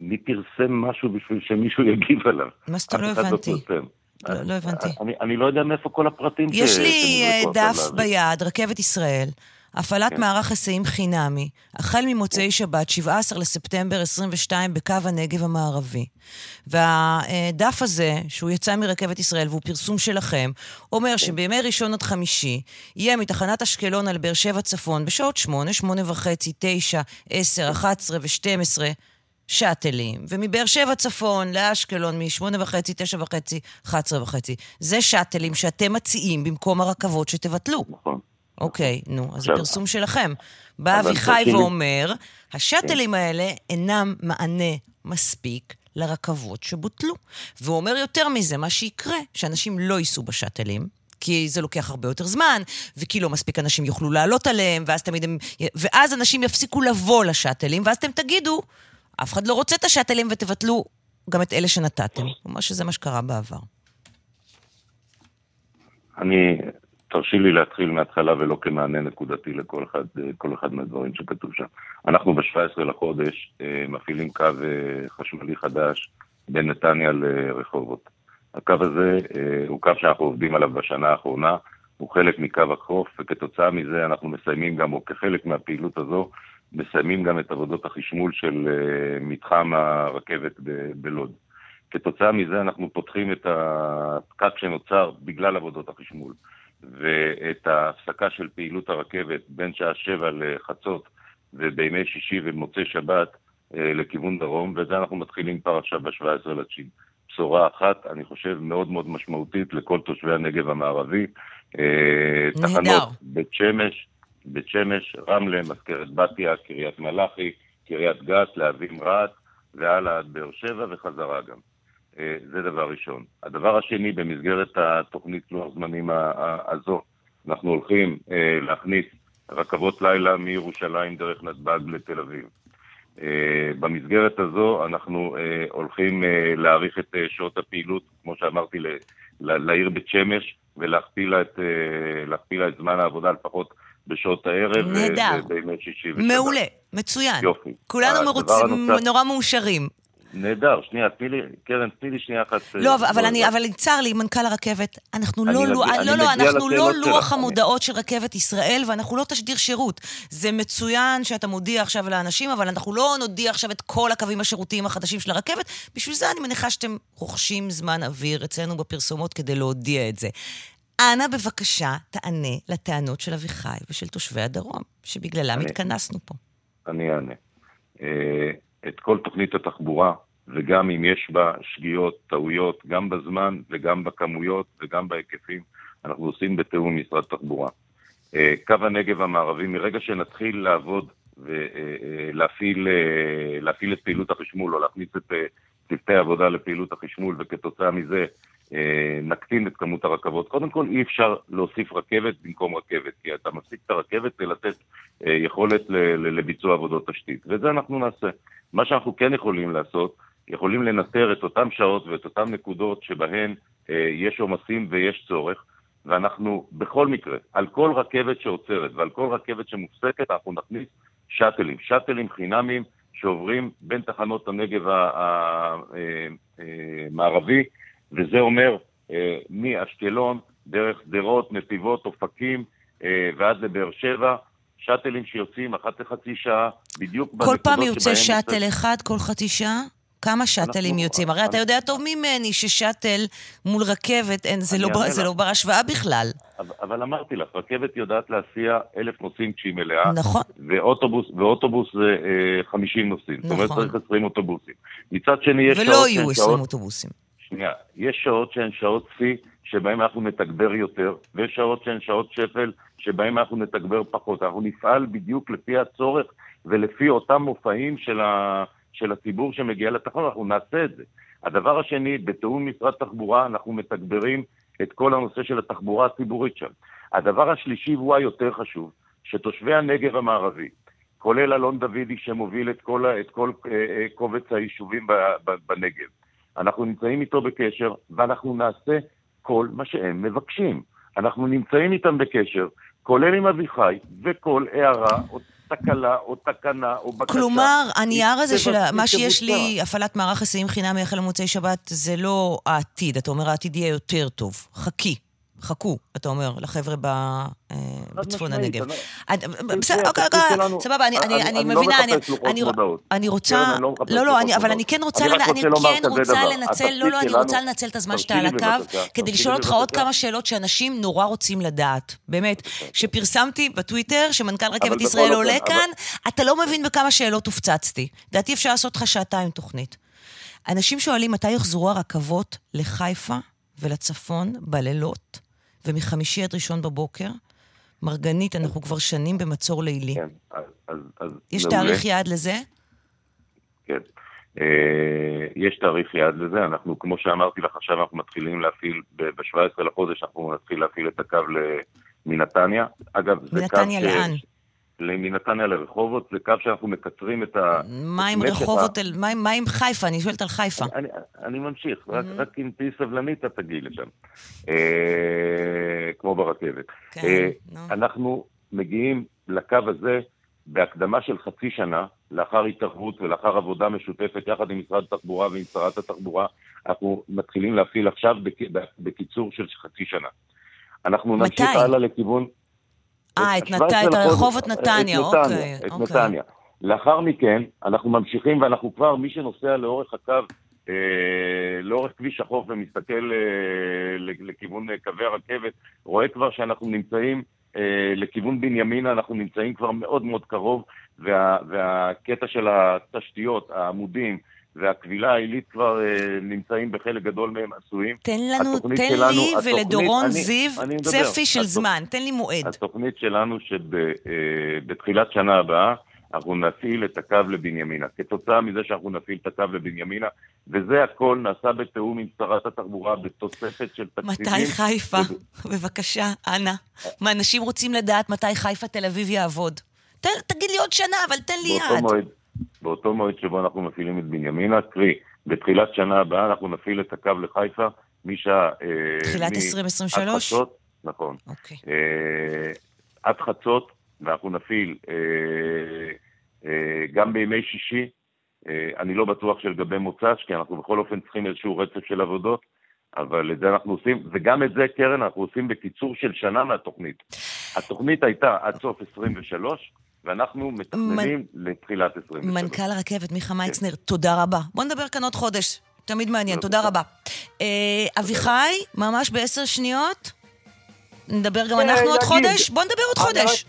מי פרסם משהו בשביל שמישהו יגיב עליו? מה זאת אומרת? לא הבנתי. לא, לא הבנתי. אני, אני לא יודע מאיפה כל הפרטים יש ש... לי אה, דף ביד, רכבת ישראל. הפעלת כן. מערך היסעים חינמי, החל ממוצאי שבת, 17 לספטמבר 22, בקו הנגב המערבי. והדף הזה, שהוא יצא מרכבת ישראל והוא פרסום שלכם, אומר כן. שבימי ראשון עד חמישי יהיה מתחנת אשקלון על באר שבע צפון בשעות 8, 8 וחצי, 9, 10, 11 ו-12 שאטלים, ומבאר שבע צפון לאשקלון מ-8 וחצי, 9 וחצי, 11 וחצי. זה שאטלים שאתם מציעים במקום הרכבות שתבטלו. נכון. אוקיי, נו, אז זה פרסום שלכם. בא אביחי ואומר, השאטלים האלה אינם מענה מספיק לרכבות שבוטלו. והוא אומר יותר מזה, מה שיקרה, שאנשים לא ייסעו בשאטלים, כי זה לוקח הרבה יותר זמן, וכי לא מספיק אנשים יוכלו לעלות עליהם, ואז תמיד הם... ואז אנשים יפסיקו לבוא לשאטלים, ואז אתם תגידו, אף אחד לא רוצה את השאטלים ותבטלו גם את אלה שנתתם. כלומר שזה מה שקרה בעבר. אני, תרשי לי להתחיל מההתחלה ולא כמענה נקודתי לכל אחד, כל אחד מהדברים שכתוב שם. אנחנו ב-17 לחודש אה, מפעילים קו אה, חשמלי חדש בין נתניה לרחובות. הקו הזה אה, הוא קו שאנחנו עובדים עליו בשנה האחרונה, הוא חלק מקו החוף, וכתוצאה מזה אנחנו מסיימים גם, או כחלק מהפעילות הזו, מסיימים גם את עבודות החשמול של uh, מתחם הרכבת בלוד. כתוצאה מזה אנחנו פותחים את הפקק שנוצר בגלל עבודות החשמול, ואת ההפסקה של פעילות הרכבת בין שעה שבע לחצות ובימי שישי ומוצאי שבת uh, לכיוון דרום, ואת זה אנחנו מתחילים כבר עכשיו ב-17 לתשיעי. בשורה אחת, אני חושב, מאוד מאוד משמעותית לכל תושבי הנגב המערבי. אה, נהדר. תחנות בית שמש, בית שמש, רמלה, מזכרת בתיה, קריית מלאכי, קריית גת, להבים רהט, והלאה עד באר שבע וחזרה גם. אה, זה דבר ראשון. הדבר השני, במסגרת התוכנית לוח זמנים הזו, אנחנו הולכים אה, להכניס רכבות לילה מירושלים דרך נתב"ג לתל אביב. אה, במסגרת הזו אנחנו הולכים להאריך את שעות הפעילות, כמו שאמרתי, לעיר בית שמש ולהכפיל לה את, את זמן העבודה לפחות בשעות הערב. נהדר. ובימי שישי ושבת. מעולה, מצוין. יופי. כולנו מרוצים, הנוסף... נורא מאושרים. נהדר, שנייה, תני לי, קרן, תני לי שנייה אחת. לא, אבל, אבל אני, אבל צר לי, מנכ"ל הרכבת, אנחנו לא, לא, לא, לא, אנחנו לא לוח המודעות של רכבת ישראל, ואנחנו לא תשדיר שירות. זה מצוין שאתה מודיע עכשיו לאנשים, אבל אנחנו לא נודיע עכשיו את כל הקווים השירותיים החדשים של הרכבת. בשביל זה אני מניחה שאתם רוכשים זמן אוויר אצלנו בפרסומות כדי להודיע את זה. אנא בבקשה תענה לטענות של אביחי ושל תושבי הדרום, שבגללם התכנסנו פה. אני אענה. אה, את כל תוכנית התחבורה, וגם אם יש בה שגיאות, טעויות, גם בזמן וגם בכמויות וגם בהיקפים, אנחנו עושים בתיאום עם משרד התחבורה. אה, קו הנגב המערבי, מרגע שנתחיל לעבוד ולהפעיל להפעיל את פעילות החשמול או להכניס את צוותי העבודה לפעילות החשמול, וכתוצאה מזה נקטין את כמות הרכבות. קודם כל, אי אפשר להוסיף רכבת במקום רכבת, כי אתה מפסיק את הרכבת כדי לתת יכולת לביצוע עבודות תשתית, וזה אנחנו נעשה. מה שאנחנו כן יכולים לעשות, יכולים לנטר את אותן שעות ואת אותן נקודות שבהן אה, יש עומסים ויש צורך, ואנחנו בכל מקרה, על כל רכבת שעוצרת ועל כל רכבת שמופסקת, אנחנו נכניס שאטלים, שאטלים חינמיים שעוברים בין תחנות הנגב המערבי, אה, אה, וזה אומר אה, מאשקלון, דרך שדרות, נתיבות, אופקים ועד לבאר שבע, שאטלים שיוצאים אחת לחצי שעה, בדיוק בנקודות שבהם... כל פעם יוצא שאטל אחד כל חצי שעה? כמה שאטלים אנחנו, יוצאים? הרי אני, אתה יודע טוב ממני ששאטל מול רכבת, אין, זה, לא, זה לא בר השוואה בכלל. אבל, אבל אמרתי לך, רכבת יודעת להסיע אלף נוסעים כשהיא מלאה. נכון. ואוטובוס, ואוטובוס זה אה, 50 נוסעים. נכון. זאת אומרת, נכון. צריך 20 אוטובוסים. מצד שני, יש שעות שהן שעות... ולא יהיו 20 אוטובוסים. שנייה, יש שעות שהן שעות שיא, שבהן אנחנו נתגבר יותר, ויש שעות שהן שעות שפל, שבהן אנחנו נתגבר פחות. אנחנו נפעל בדיוק לפי הצורך ולפי אותם מופעים של ה... של הציבור שמגיע לתחנות, אנחנו נעשה את זה. הדבר השני, בתיאום משרד תחבורה, אנחנו מתגברים את כל הנושא של התחבורה הציבורית שם. הדבר השלישי, והוא היותר חשוב, שתושבי הנגב המערבי, כולל אלון דוידי שמוביל את כל, את כל uh, uh, קובץ היישובים בנגב, אנחנו נמצאים איתו בקשר, ואנחנו נעשה כל מה שהם מבקשים. אנחנו נמצאים איתם בקשר, כולל עם אביחי, וכל הערה תקלה או תקנה או בקשה. כלומר, הנייר הזה של מה שיש לי, הפעלת מערך היסעים חינם החל למוצאי שבת, זה לא העתיד. אתה אומר, העתיד יהיה יותר טוב. חכי. חכו, אתה אומר, לחבר'ה אה, בצפון הנגב. בסדר, אוקיי, אוקיי, סבבה, אני מבינה, אני רוצה, לא, לא, אבל אני כן רוצה לנצל, לא, לא, אני רוצה לנצל את הזמן שאתה על הקו, כדי לשאול אותך עוד כמה שאלות שאנשים נורא רוצים לדעת. באמת, שפרסמתי בטוויטר שמנכ"ל רכבת ישראל עולה כאן, אתה לא מבין בכמה שאלות הופצצתי. לדעתי אפשר לעשות לך שעתיים תוכנית. אנשים שואלים מתי יחזרו הרכבות לחיפה ולצפון בלילות. ומחמישי עד ראשון בבוקר. מרגנית, אנחנו כבר שנים במצור לילי. כן, אז... אז, אז יש מעולה. תאריך יעד לזה? כן. אה, יש תאריך יעד לזה, אנחנו, כמו שאמרתי לך עכשיו, אנחנו מתחילים להפעיל, ב-17 לחודש אנחנו נתחיל להפעיל את הקו מנתניה. אגב, זה קו... מנתניה לאן? מנתניה לרחובות, זה קו שאנחנו מקצרים את ה... מה עם רחובות, אל... מה, מה עם חיפה? אני שואלת על חיפה. אני, אני ממשיך, mm-hmm. רק, רק אם תהיי סבלנית את תגיעי לשם. אה, כמו ברכבת. כן, אה, no. אנחנו מגיעים לקו הזה בהקדמה של חצי שנה, לאחר התערבות ולאחר עבודה משותפת יחד עם משרד התחבורה ועם שרת התחבורה, אנחנו מתחילים להפעיל עכשיו בק... בקיצור של חצי שנה. אנחנו נמשיך הלאה לכיוון... אה, את, את רחובות נתניה, אוקיי. את אוקיי. נתניה. לאחר מכן, אנחנו ממשיכים ואנחנו כבר, מי שנוסע לאורך הקו, אה, לאורך כביש החוף ומסתכל אה, לכיוון אה, קווי הרכבת, רואה כבר שאנחנו נמצאים אה, לכיוון בנימינה, אנחנו נמצאים כבר מאוד מאוד קרוב, וה, והקטע של התשתיות, העמודים, והקבילה העילית כבר uh, נמצאים בחלק גדול מהם עשויים. תן לנו, תן שלנו, לי התוכנית, ולדורון אני, זיו אני צפי של התוכ... זמן, תן לי מועד. התוכנית שלנו שבתחילת אה, שנה הבאה אנחנו נפעיל את הקו לבנימינה. כתוצאה מזה שאנחנו נפעיל את הקו לבנימינה, וזה הכל נעשה בתיאום עם שרת התחבורה בתוספת של תקציבים. מתי חיפה? ו... בבקשה, אנא. מה, אנשים רוצים לדעת מתי חיפה תל אביב יעבוד. ת, תגיד לי עוד שנה, אבל תן לי יד. מועד. באותו מועד שבו אנחנו מפעילים את בנימינה, קרי, בתחילת שנה הבאה אנחנו נפעיל את הקו לחיפה משעה... אה, תחילת 2023? עד חצות, נכון. אוקיי. אה, עד חצות, ואנחנו נפעיל אה, גם בימי שישי. אני לא בטוח שלגבי מוצ"ש, כי אנחנו בכל אופן צריכים איזשהו רצף של עבודות, אבל את זה אנחנו עושים, וגם את זה, קרן, אנחנו עושים בקיצור של שנה מהתוכנית. התוכנית הייתה עד סוף 23, ואנחנו מתכננים לתחילת 23. מנכ"ל הרכבת, מיכה כן. מייצנר, תודה רבה. בוא נדבר כאן עוד חודש. תמיד מעניין, תודה רבה. אה, אביחי, ממש בעשר שניות, נדבר גם אנחנו עוד חודש? בוא נדבר עוד חודש.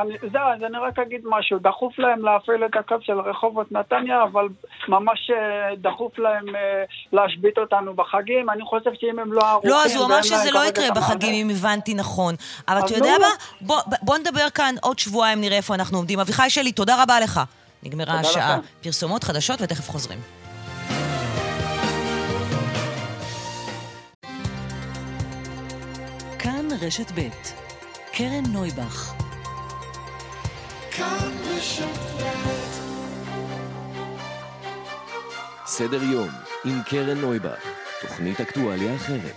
אני, זהו, אז אני רק אגיד משהו. דחוף להם להפעיל את הקו של רחובות נתניה, אבל ממש אה, דחוף להם אה, להשבית אותנו בחגים. אני חושב שאם הם לא ערוכים... לא, אז הוא אמר שזה לא יקרה בחגים, אם הבנתי נכון. אבל אתה יודע מה? בוא, בוא נדבר כאן עוד שבועיים, נראה איפה אנחנו עומדים. אביחי שלי, תודה רבה לך. נגמרה השעה. פרסומות חדשות ותכף חוזרים. כאן רשת ב' קרן נויבך סדר יום עם קרן נויבך, תוכנית אקטואליה אחרת.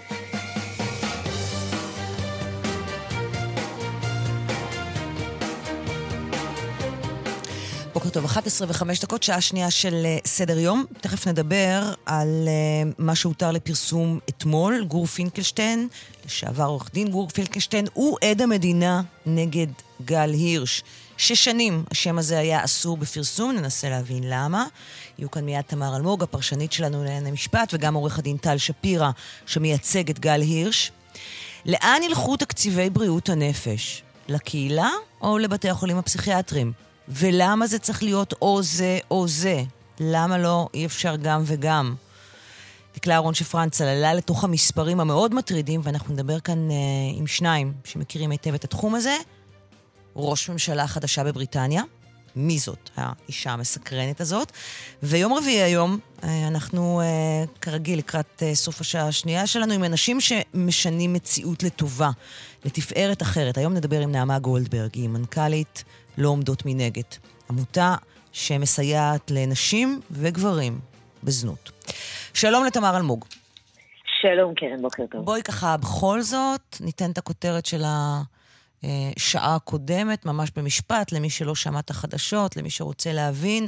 בוקר טוב, 11 ו-5 דקות, שעה שנייה של uh, סדר יום. תכף נדבר על uh, מה שהותר לפרסום אתמול. גור פינקלשטיין, לשעבר עורך דין גור פינקלשטיין, הוא עד המדינה נגד גל הירש. שש שנים השם הזה היה אסור בפרסום, ננסה להבין למה. יהיו כאן מיד תמר אלמוג, הפרשנית שלנו לענייני משפט, וגם עורך הדין טל שפירא, שמייצג את גל הירש. לאן ילכו תקציבי בריאות הנפש? לקהילה או לבתי החולים הפסיכיאטריים? ולמה זה צריך להיות או זה או זה? למה לא אי אפשר גם וגם? דקלה אהרון שפרן צללה לתוך המספרים המאוד מטרידים, ואנחנו נדבר כאן אה, עם שניים שמכירים היטב את התחום הזה. ראש ממשלה חדשה בבריטניה, מי זאת האישה המסקרנת הזאת. ויום רביעי היום, אה, אנחנו אה, כרגיל לקראת אה, סוף השעה השנייה שלנו עם אנשים שמשנים מציאות לטובה, לתפארת אחרת. היום נדבר עם נעמה גולדברג, היא מנכ"לית לא עומדות מנגד. עמותה שמסייעת לנשים וגברים בזנות. שלום לתמר אלמוג. שלום קרן, בוקר טוב. בואי ככה, בכל זאת, ניתן את הכותרת של השעה הקודמת, ממש במשפט, למי שלא שמע את החדשות, למי שרוצה להבין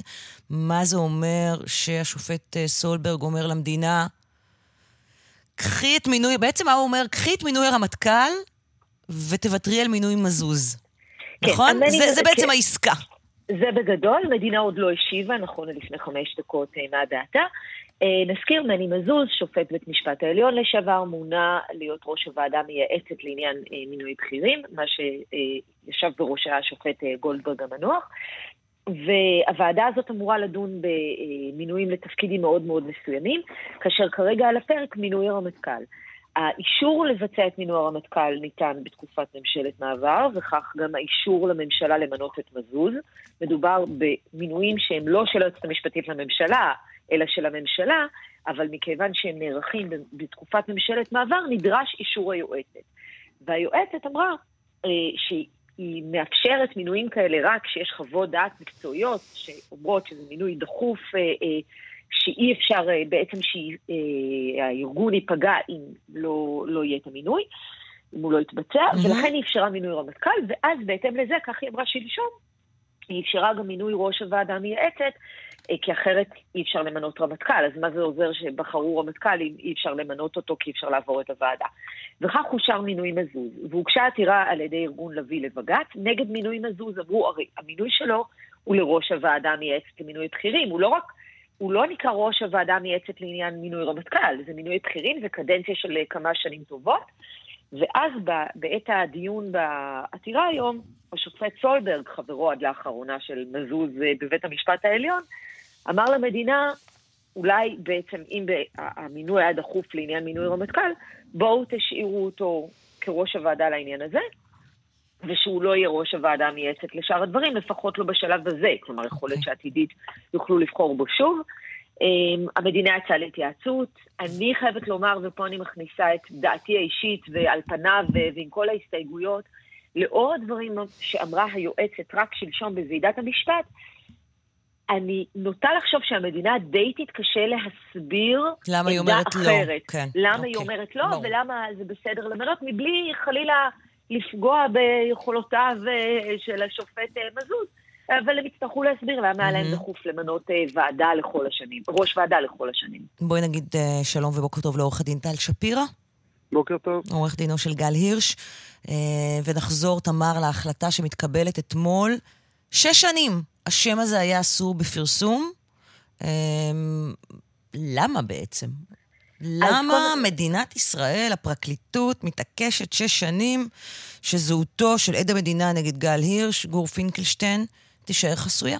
מה זה אומר שהשופט אה, סולברג אומר למדינה, קחי את מינוי, בעצם מה הוא אומר? קחי את מינוי הרמטכ"ל ותוותרי על מינוי מזוז. כן, נכון? זה, זה בעצם כן. העסקה. זה בגדול, מדינה עוד לא השיבה, נכון לפני חמש דקות אה, מה דעתה. אה, נזכיר, מני מזוז, שופט בית משפט העליון לשעבר, מונה להיות ראש הוועדה המייעצת לעניין אה, מינוי בכירים, מה שישב בראשה השופט גולדברג המנוח. והוועדה הזאת אמורה לדון במינויים לתפקידים מאוד מאוד מסוימים, כאשר כרגע על הפרק מינוי הרמטכ"ל. האישור לבצע את מינוי הרמטכ"ל ניתן בתקופת ממשלת מעבר, וכך גם האישור לממשלה למנות את מזוז. מדובר במינויים שהם לא של היועצת המשפטית לממשלה, אלא של הממשלה, אבל מכיוון שהם נערכים בתקופת ממשלת מעבר, נדרש אישור היועצת. והיועצת אמרה אה, שהיא מאפשרת מינויים כאלה רק כשיש חוות דעת מקצועיות שאומרות שזה מינוי דחוף אה, אה, שאי אפשר אה, בעצם שהארגון אה, ייפגע אם לא, לא יהיה את המינוי, אם הוא לא יתבצע, mm-hmm. ולכן היא אפשרה מינוי רמטכ"ל, ואז בהתאם לזה, כך היא אמרה שלשום, היא אפשרה גם מינוי ראש הוועדה המייעצת, אה, כי אחרת אי אפשר למנות רמטכ"ל, אז מה זה עוזר שבחרו רמטכ"ל אם אי אפשר למנות אותו כי אפשר לעבור את הוועדה. וכך אושר מינוי מזוז, והוגשה עתירה על ידי ארגון לביא לבג"ץ נגד מינוי מזוז, אמרו, הרי המינוי שלו הוא לראש הוועדה המייעצת למינוי בכירים, הוא לא רק הוא לא נקרא ראש הוועדה המייעצת לעניין מינוי רמטכ"ל, זה מינוי בכירים, זה קדנציה של אה, כמה שנים טובות. ואז בעת הדיון בעתירה היום, השופט סולברג, חברו עד לאחרונה של מזוז אה, בבית המשפט העליון, אמר למדינה, אולי בעצם אם המינוי היה דחוף לעניין מינוי רמטכ"ל, בואו תשאירו אותו כראש הוועדה לעניין הזה, ושהוא לא יהיה ראש הוועדה המייעצת לשאר הדברים, לפחות לא בשלב הזה. כלומר, יכול להיות אוקיי. שעתידית יוכלו לבחור בו שוב. Um, המדינה יצאה להתייעצות. אני חייבת לומר, ופה אני מכניסה את דעתי האישית, ועל פניו ועם כל ההסתייגויות, לאור הדברים שאמרה היועצת רק שלשום בוועידת המשפט, אני נוטה לחשוב שהמדינה די תתקשה להסביר למה היא אומרת לא. אחרת. לא. כן. למה אוקיי. היא אומרת לא, ברור. ולמה זה בסדר למנות, מבלי חלילה לפגוע ביכולותיו אה, של השופט אה, מזוז. אבל הם יצטרכו להסביר למה היה להם דחוף למנות אה, ועדה לכל השנים, ראש ועדה לכל השנים. בואי נגיד שלום ובוקר טוב לעורך הדין טל שפירא. בוקר טוב. עורך דינו של גל הירש. ונחזור, תמר, להחלטה שמתקבלת אתמול. שש שנים השם הזה היה אסור בפרסום. למה בעצם? למה כל... מדינת ישראל, הפרקליטות, מתעקשת שש שנים שזהותו של עד המדינה נגד גל הירש, גור פינקלשטיין, תישאר חסויה?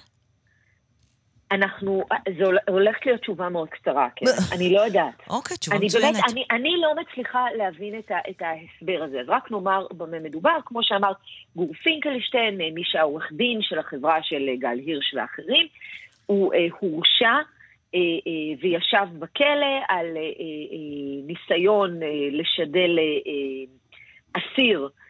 אנחנו, זו הולכת להיות תשובה מאוד קצרה, כן? אני לא יודעת. אוקיי, תשובה מצוינת. באמת, אני, אני לא מצליחה להבין את, ה, את ההסבר הזה. אז רק נאמר במה מדובר, כמו שאמרת, גור פינקלשטיין, מי שהעורך דין של החברה של גל הירש ואחרים, הוא אה, הורשע אה, אה, וישב בכלא על אה, אה, ניסיון אה, לשדל אה, אה אסיר. אה, אה,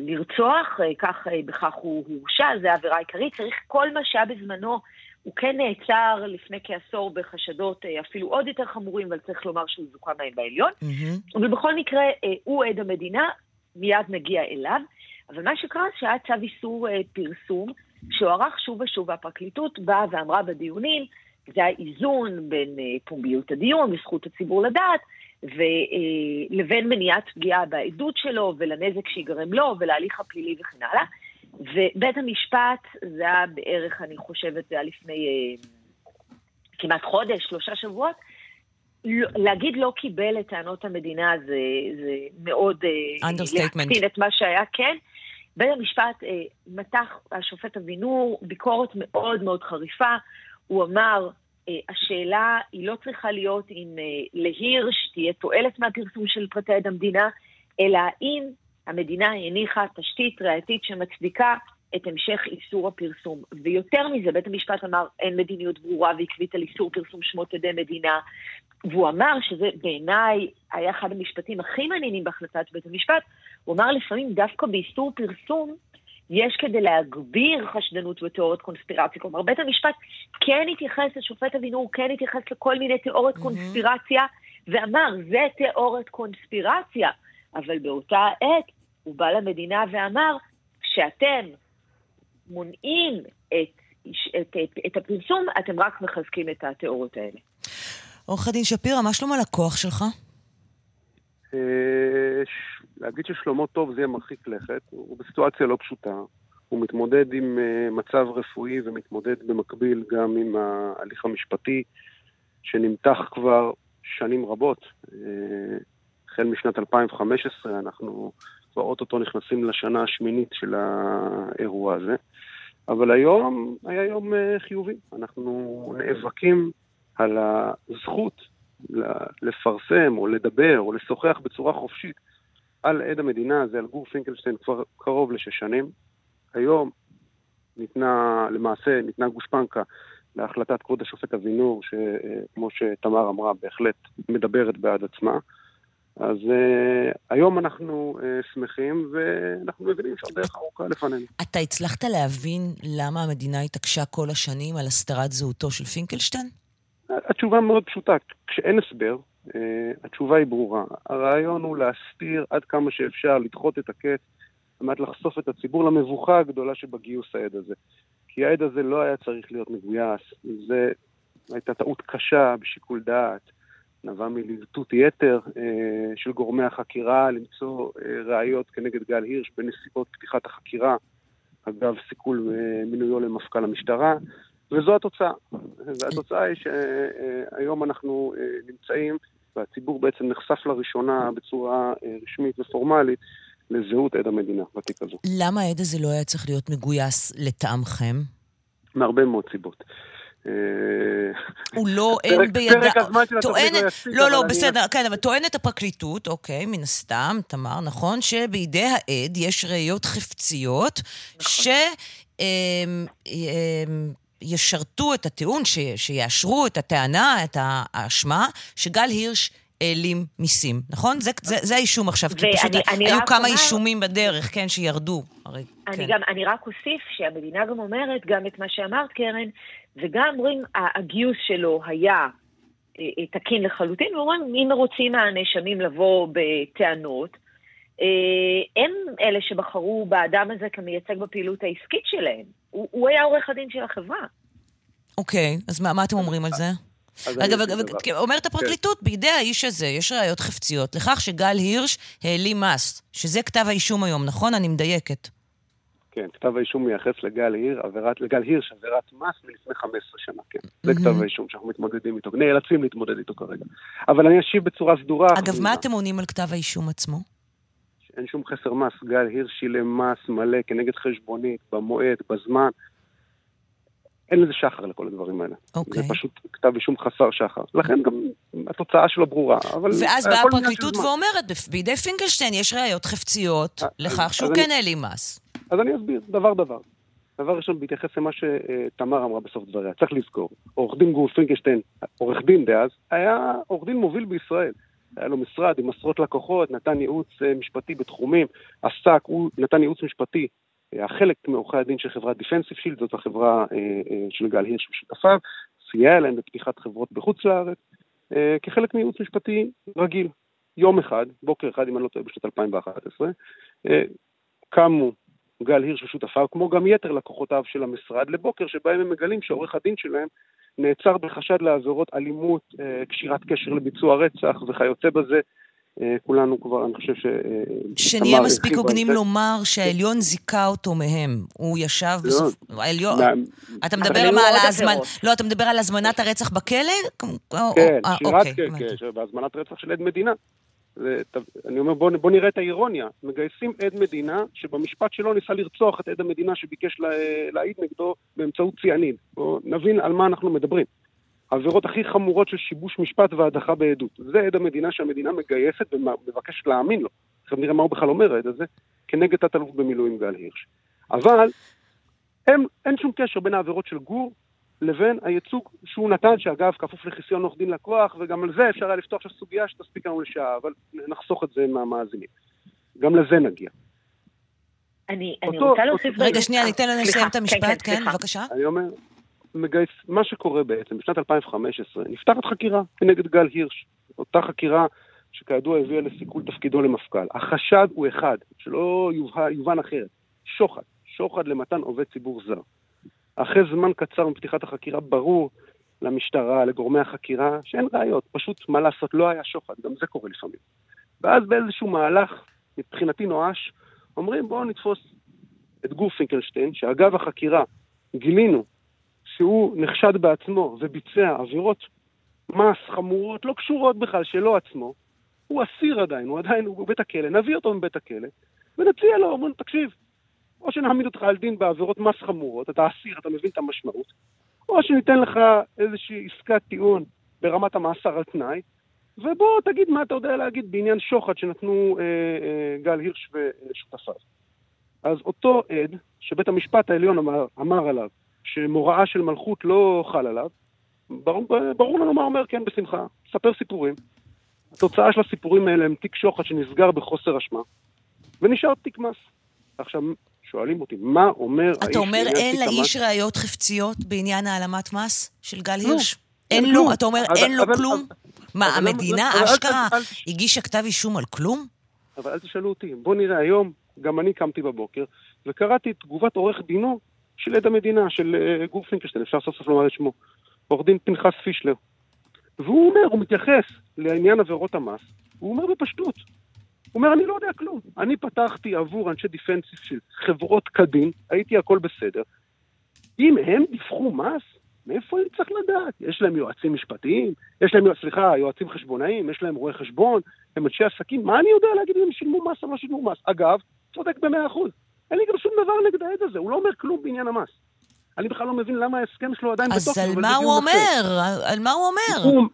לרצוח, אה, כך, בכך הוא הורשע, זו העבירה העיקרית. צריך כל מה שהיה בזמנו הוא כן נעצר לפני כעשור בחשדות אה, אפילו עוד יותר חמורים, אבל צריך לומר שהוא זוכה מהם בעליון. Mm-hmm. אבל בכל מקרה, אה, הוא עד המדינה, מיד נגיע אליו. אבל מה שקרה שהיה צו איסור אה, פרסום, שהוארך שוב ושוב, והפרקליטות באה ואמרה בדיונים, זה האיזון בין פומביות הדיון וזכות הציבור לדעת, לבין מניעת פגיעה בעדות שלו ולנזק שיגרם לו ולהליך הפלילי וכן הלאה. ובית המשפט, זה היה בערך, אני חושבת, זה היה לפני אה, כמעט חודש, שלושה שבועות, לא, להגיד לא קיבל את טענות המדינה זה, זה מאוד... אה, understatement. להקטין את מה שהיה, כן. בית המשפט אה, מתח, השופט אבינור, ביקורת מאוד מאוד חריפה. הוא אמר, אה, השאלה היא לא צריכה להיות אם אה, להירש תהיה תועלת מהפרסום של פרטי עד המדינה, אלא האם המדינה הניחה תשתית ראייתית שמצדיקה את המשך איסור הפרסום. ויותר מזה, בית המשפט אמר, אין מדיניות ברורה ועקבית על איסור פרסום שמות עדי מדינה. והוא אמר שזה בעיניי היה אחד המשפטים הכי מעניינים בהחלטת בית המשפט. הוא אמר לפעמים דווקא באיסור פרסום, יש כדי להגביר חשדנות ותיאוריות קונספירציה. כלומר, בית המשפט כן התייחס לשופט אבינור, כן התייחס לכל מיני תיאוריות mm-hmm. קונספירציה, ואמר, זה תיאוריות קונספירציה. אבל באותה עת הוא בא למדינה ואמר, כשאתם מונעים את, את, את, את הפרסום, אתם רק מחזקים את התיאוריות האלה. עורך הדין שפירא, מה שלום הלקוח שלך? אה, להגיד ששלמה טוב זה יהיה מרחיק לכת, הוא בסיטואציה לא פשוטה. הוא מתמודד עם אה, מצב רפואי ומתמודד במקביל גם עם ההליך המשפטי שנמתח כבר שנים רבות. אה, החל משנת 2015 אנחנו כבר אוטוטו נכנסים לשנה השמינית של האירוע הזה. אבל היום היה יום חיובי. אנחנו נאבקים על הזכות לפרסם או לדבר או לשוחח בצורה חופשית על עד המדינה זה על גור פינקלשטיין כבר קרוב לשש שנים. היום ניתנה, למעשה, ניתנה גושפנקה להחלטת כבוד השופט אבינור, שכמו שתמר אמרה, בהחלט מדברת בעד עצמה. אז uh, היום אנחנו uh, שמחים, ואנחנו מבינים שעוד דרך ארוכה לפנינו. אתה הצלחת להבין למה המדינה התעקשה כל השנים על הסתרת זהותו של פינקלשטיין? התשובה מאוד פשוטה. כשאין הסבר, uh, התשובה היא ברורה. הרעיון הוא להסתיר עד כמה שאפשר, לדחות את הקץ, על מנת לחשוף את הציבור למבוכה הגדולה שבגיוס העד הזה. כי העד הזה לא היה צריך להיות מגויס, זו הייתה טעות קשה בשיקול דעת. נבע מלבטות יתר אה, של גורמי החקירה למצוא אה, ראיות כנגד גל הירש בנסיבות פתיחת החקירה, אגב סיכול אה, מינויו למפכ"ל המשטרה, וזו התוצאה. והתוצאה היא שהיום אנחנו אה, נמצאים, והציבור בעצם נחשף לראשונה בצורה אה, רשמית ופורמלית לזהות עד המדינה בתיק הזו. למה העד הזה לא היה צריך להיות מגויס לטעמכם? מהרבה מאוד סיבות. הוא לא, אין בידה... לא יספיק. לא, לא, בסדר, כן, אבל טוענת הפרקליטות, אוקיי, מן הסתם, תמר, נכון, שבידי העד יש ראיות חפציות, נכון. שישרתו את הטיעון, שיאשרו את הטענה, את האשמה, שגל הירש... העלים מיסים, נכון? זה, זה, זה האישום עכשיו, כי פשוט אני היו כמה אומר... אישומים בדרך, כן, שירדו. הרי, אני, כן. גם, אני רק אוסיף שהמדינה גם אומרת, גם את מה שאמרת, קרן, וגם אומרים, הגיוס שלו היה אה, אה, תקין לחלוטין, ואומרים, אם רוצים הנאשמים לבוא בטענות, הם אלה שבחרו באדם הזה כמייצג בפעילות העסקית שלהם. הוא, הוא היה עורך הדין של החברה. אוקיי, אז מה, מה אתם אומרים על זה? אגב, אומרת הפרקליטות, בידי האיש הזה יש ראיות חפציות לכך שגל הירש העלים מס, שזה כתב האישום היום, נכון? אני מדייקת. כן, כתב האישום מייחס לגל היר, עבירת, לגל הירש עבירת מס מלפני 15 שנה, כן. זה כתב האישום שאנחנו מתמודדים איתו, נאלצים להתמודד איתו כרגע. אבל אני אשיב בצורה סדורה. אגב, מה אתם עונים על כתב האישום עצמו? אין שום חסר מס, גל הירש שילם מס מלא כנגד חשבונית, במועד, בזמן. אין לזה שחר לכל הדברים האלה. אוקיי. זה פשוט כתב אישום חסר שחר. לכן גם התוצאה שלו ברורה. אבל ואז באה הפרקליטות. ואומרת, "בפ- בידי פינקלשטיין יש ראיות חפציות אז- לכך שהוא כן אני- העלים מס. אז אני אסביר, דבר דבר. דבר ראשון, בהתייחס למה שתמר אמרה בסוף דבריה, צריך לזכור, עורך דין גור פינקלשטיין, עורך דין דאז, היה עורך דין מוביל בישראל. היה לו משרד עם עשרות לקוחות, נתן ייעוץ אה, משפטי בתחומים, עסק, הוא נתן ייעוץ משפטי, היה חלק מעורכי הדין של חברת דיפנסיב שילד, זאת החברה אה, אה, של גל הירש ושותפיו, סייע להם בפתיחת חברות בחוץ לארץ, אה, כחלק מייעוץ משפטי רגיל. יום אחד, בוקר אחד, אם אני לא טועה, בשנת 2011, אה, קמו גל הירש ושותפיו, כמו גם יתר לקוחותיו של המשרד, לבוקר שבהם הם מגלים שעורך הדין שלהם נעצר בחשד לעבירות אלימות, אה, קשירת קשר לביצוע רצח וכיוצא בזה. אה, כולנו כבר, אני חושב ש... אה, שנהיה מספיק הוגנים. לומר שהעליון זיכה אותו מהם. הוא ישב לא, בסוף... העליון... אתה מדבר על עוד ההזמנ... לא, אתה מדבר על הזמנת הרצח בכלא? כן, שירת, כן. כן, בהזמנת רצח של עד מדינה. אני אומר, בוא, בוא נראה את האירוניה. מגייסים עד מדינה שבמשפט שלו ניסה לרצוח את עד המדינה שביקש לה, להעיד נגדו באמצעות ציאניד. בואו נבין על מה אנחנו מדברים. העבירות הכי חמורות של שיבוש משפט והדחה בעדות. זה עד המדינה שהמדינה מגייסת ומבקשת להאמין לו. עכשיו נראה מה הוא בכלל אומר העד הזה, כנגד תת-אלוף במילואים גל הירש. אבל הם, אין שום קשר בין העבירות של גור לבין הייצוג שהוא נתן, שאגב, כפוף לחיסיון עורך דין לקוח, וגם על זה אפשר היה לפתוח עכשיו סוגיה שתספיק לנו לשעה, אבל נחסוך את זה מהמאזינים. גם לזה נגיע. אני אני אותו- רוצה להוסיף... רגע, שנייה, אה, ניתן סליחה, לסיים את כן, המשפט, כן, סליחה. בבקשה. אני אומר, מגייס, מה שקורה בעצם, בשנת 2015 נפתחת חקירה כנגד גל הירש. אותה חקירה שכידוע הביאה לסיכול תפקידו למפכ"ל. החשד הוא אחד, שלא יובן, יובן אחרת, שוחד. שוחד למתן עובד ציבור זר. אחרי זמן קצר מפתיחת החקירה ברור למשטרה, לגורמי החקירה, שאין ראיות. פשוט, מה לעשות, לא היה שוחד, גם זה קורה לפעמים. ואז באיזשהו מהלך, מבחינתי נואש, אומרים בואו נתפוס את גור פינקלשטיין, שאגב החקירה גילינו שהוא נחשד בעצמו וביצע עבירות מס חמורות, לא קשורות בכלל, שלו עצמו, הוא אסיר עדיין, הוא עדיין, הוא בבית הכלא, נביא אותו מבית הכלא, ונציע לו, אומרים, תקשיב, או שנעמיד אותך על דין בעבירות מס חמורות, אתה אסיר, אתה מבין את המשמעות, או שניתן לך איזושהי עסקת טיעון ברמת המאסר על תנאי, ובוא תגיד מה אתה יודע להגיד בעניין שוחד שנתנו אה, אה, גל הירש ושותפיו. אז אותו עד, שבית המשפט העליון אמר, אמר עליו, שמוראה של מלכות לא חל עליו, ברור, ברור לנו מה אומר, כן, בשמחה, ספר סיפורים. התוצאה של הסיפורים האלה הם תיק שוחד שנסגר בחוסר אשמה, ונשאר תיק מס. עכשיו, שואלים אותי, מה אומר האיש אתה אומר אין? לאיש ראיות חפציות בעניין העלמת מס של גל לא, הירש? אין אין לו. אתה אומר אין לו כלום? מה, המדינה אשכרה הגישה כתב אישום על כלום? אבל אל תשאלו אותי. בואו נראה, היום גם אני קמתי בבוקר וקראתי את תגובת עורך דינו של עד המדינה, של אה, גור פינקלשטיין, אפשר סוף סוף לומר את שמו, עורך דין פנחס פישלר. והוא אומר, הוא מתייחס לעניין עבירות המס, הוא אומר בפשטות, הוא אומר, אני לא יודע כלום. אני פתחתי עבור אנשי דיפנסיב של חברות כדין, הייתי הכל בסדר. אם הם דיווחו מס, מאיפה אני צריך לדעת? יש להם יועצים משפטיים, יש להם, סליחה, יועצים חשבונאיים, יש להם רואי חשבון, הם אנשי עסקים, מה אני יודע להגיד אם הם שילמו מס או לא שילמו מס? אגב, צודק במאה אחוז. אין לי גם שום דבר נגד העד הזה, הוא לא אומר כלום בעניין המס. אני בכלל לא מבין למה ההסכם שלו עדיין אז בתוקף. על אבל מה הוא. אומר? על מה הוא אומר? הוא,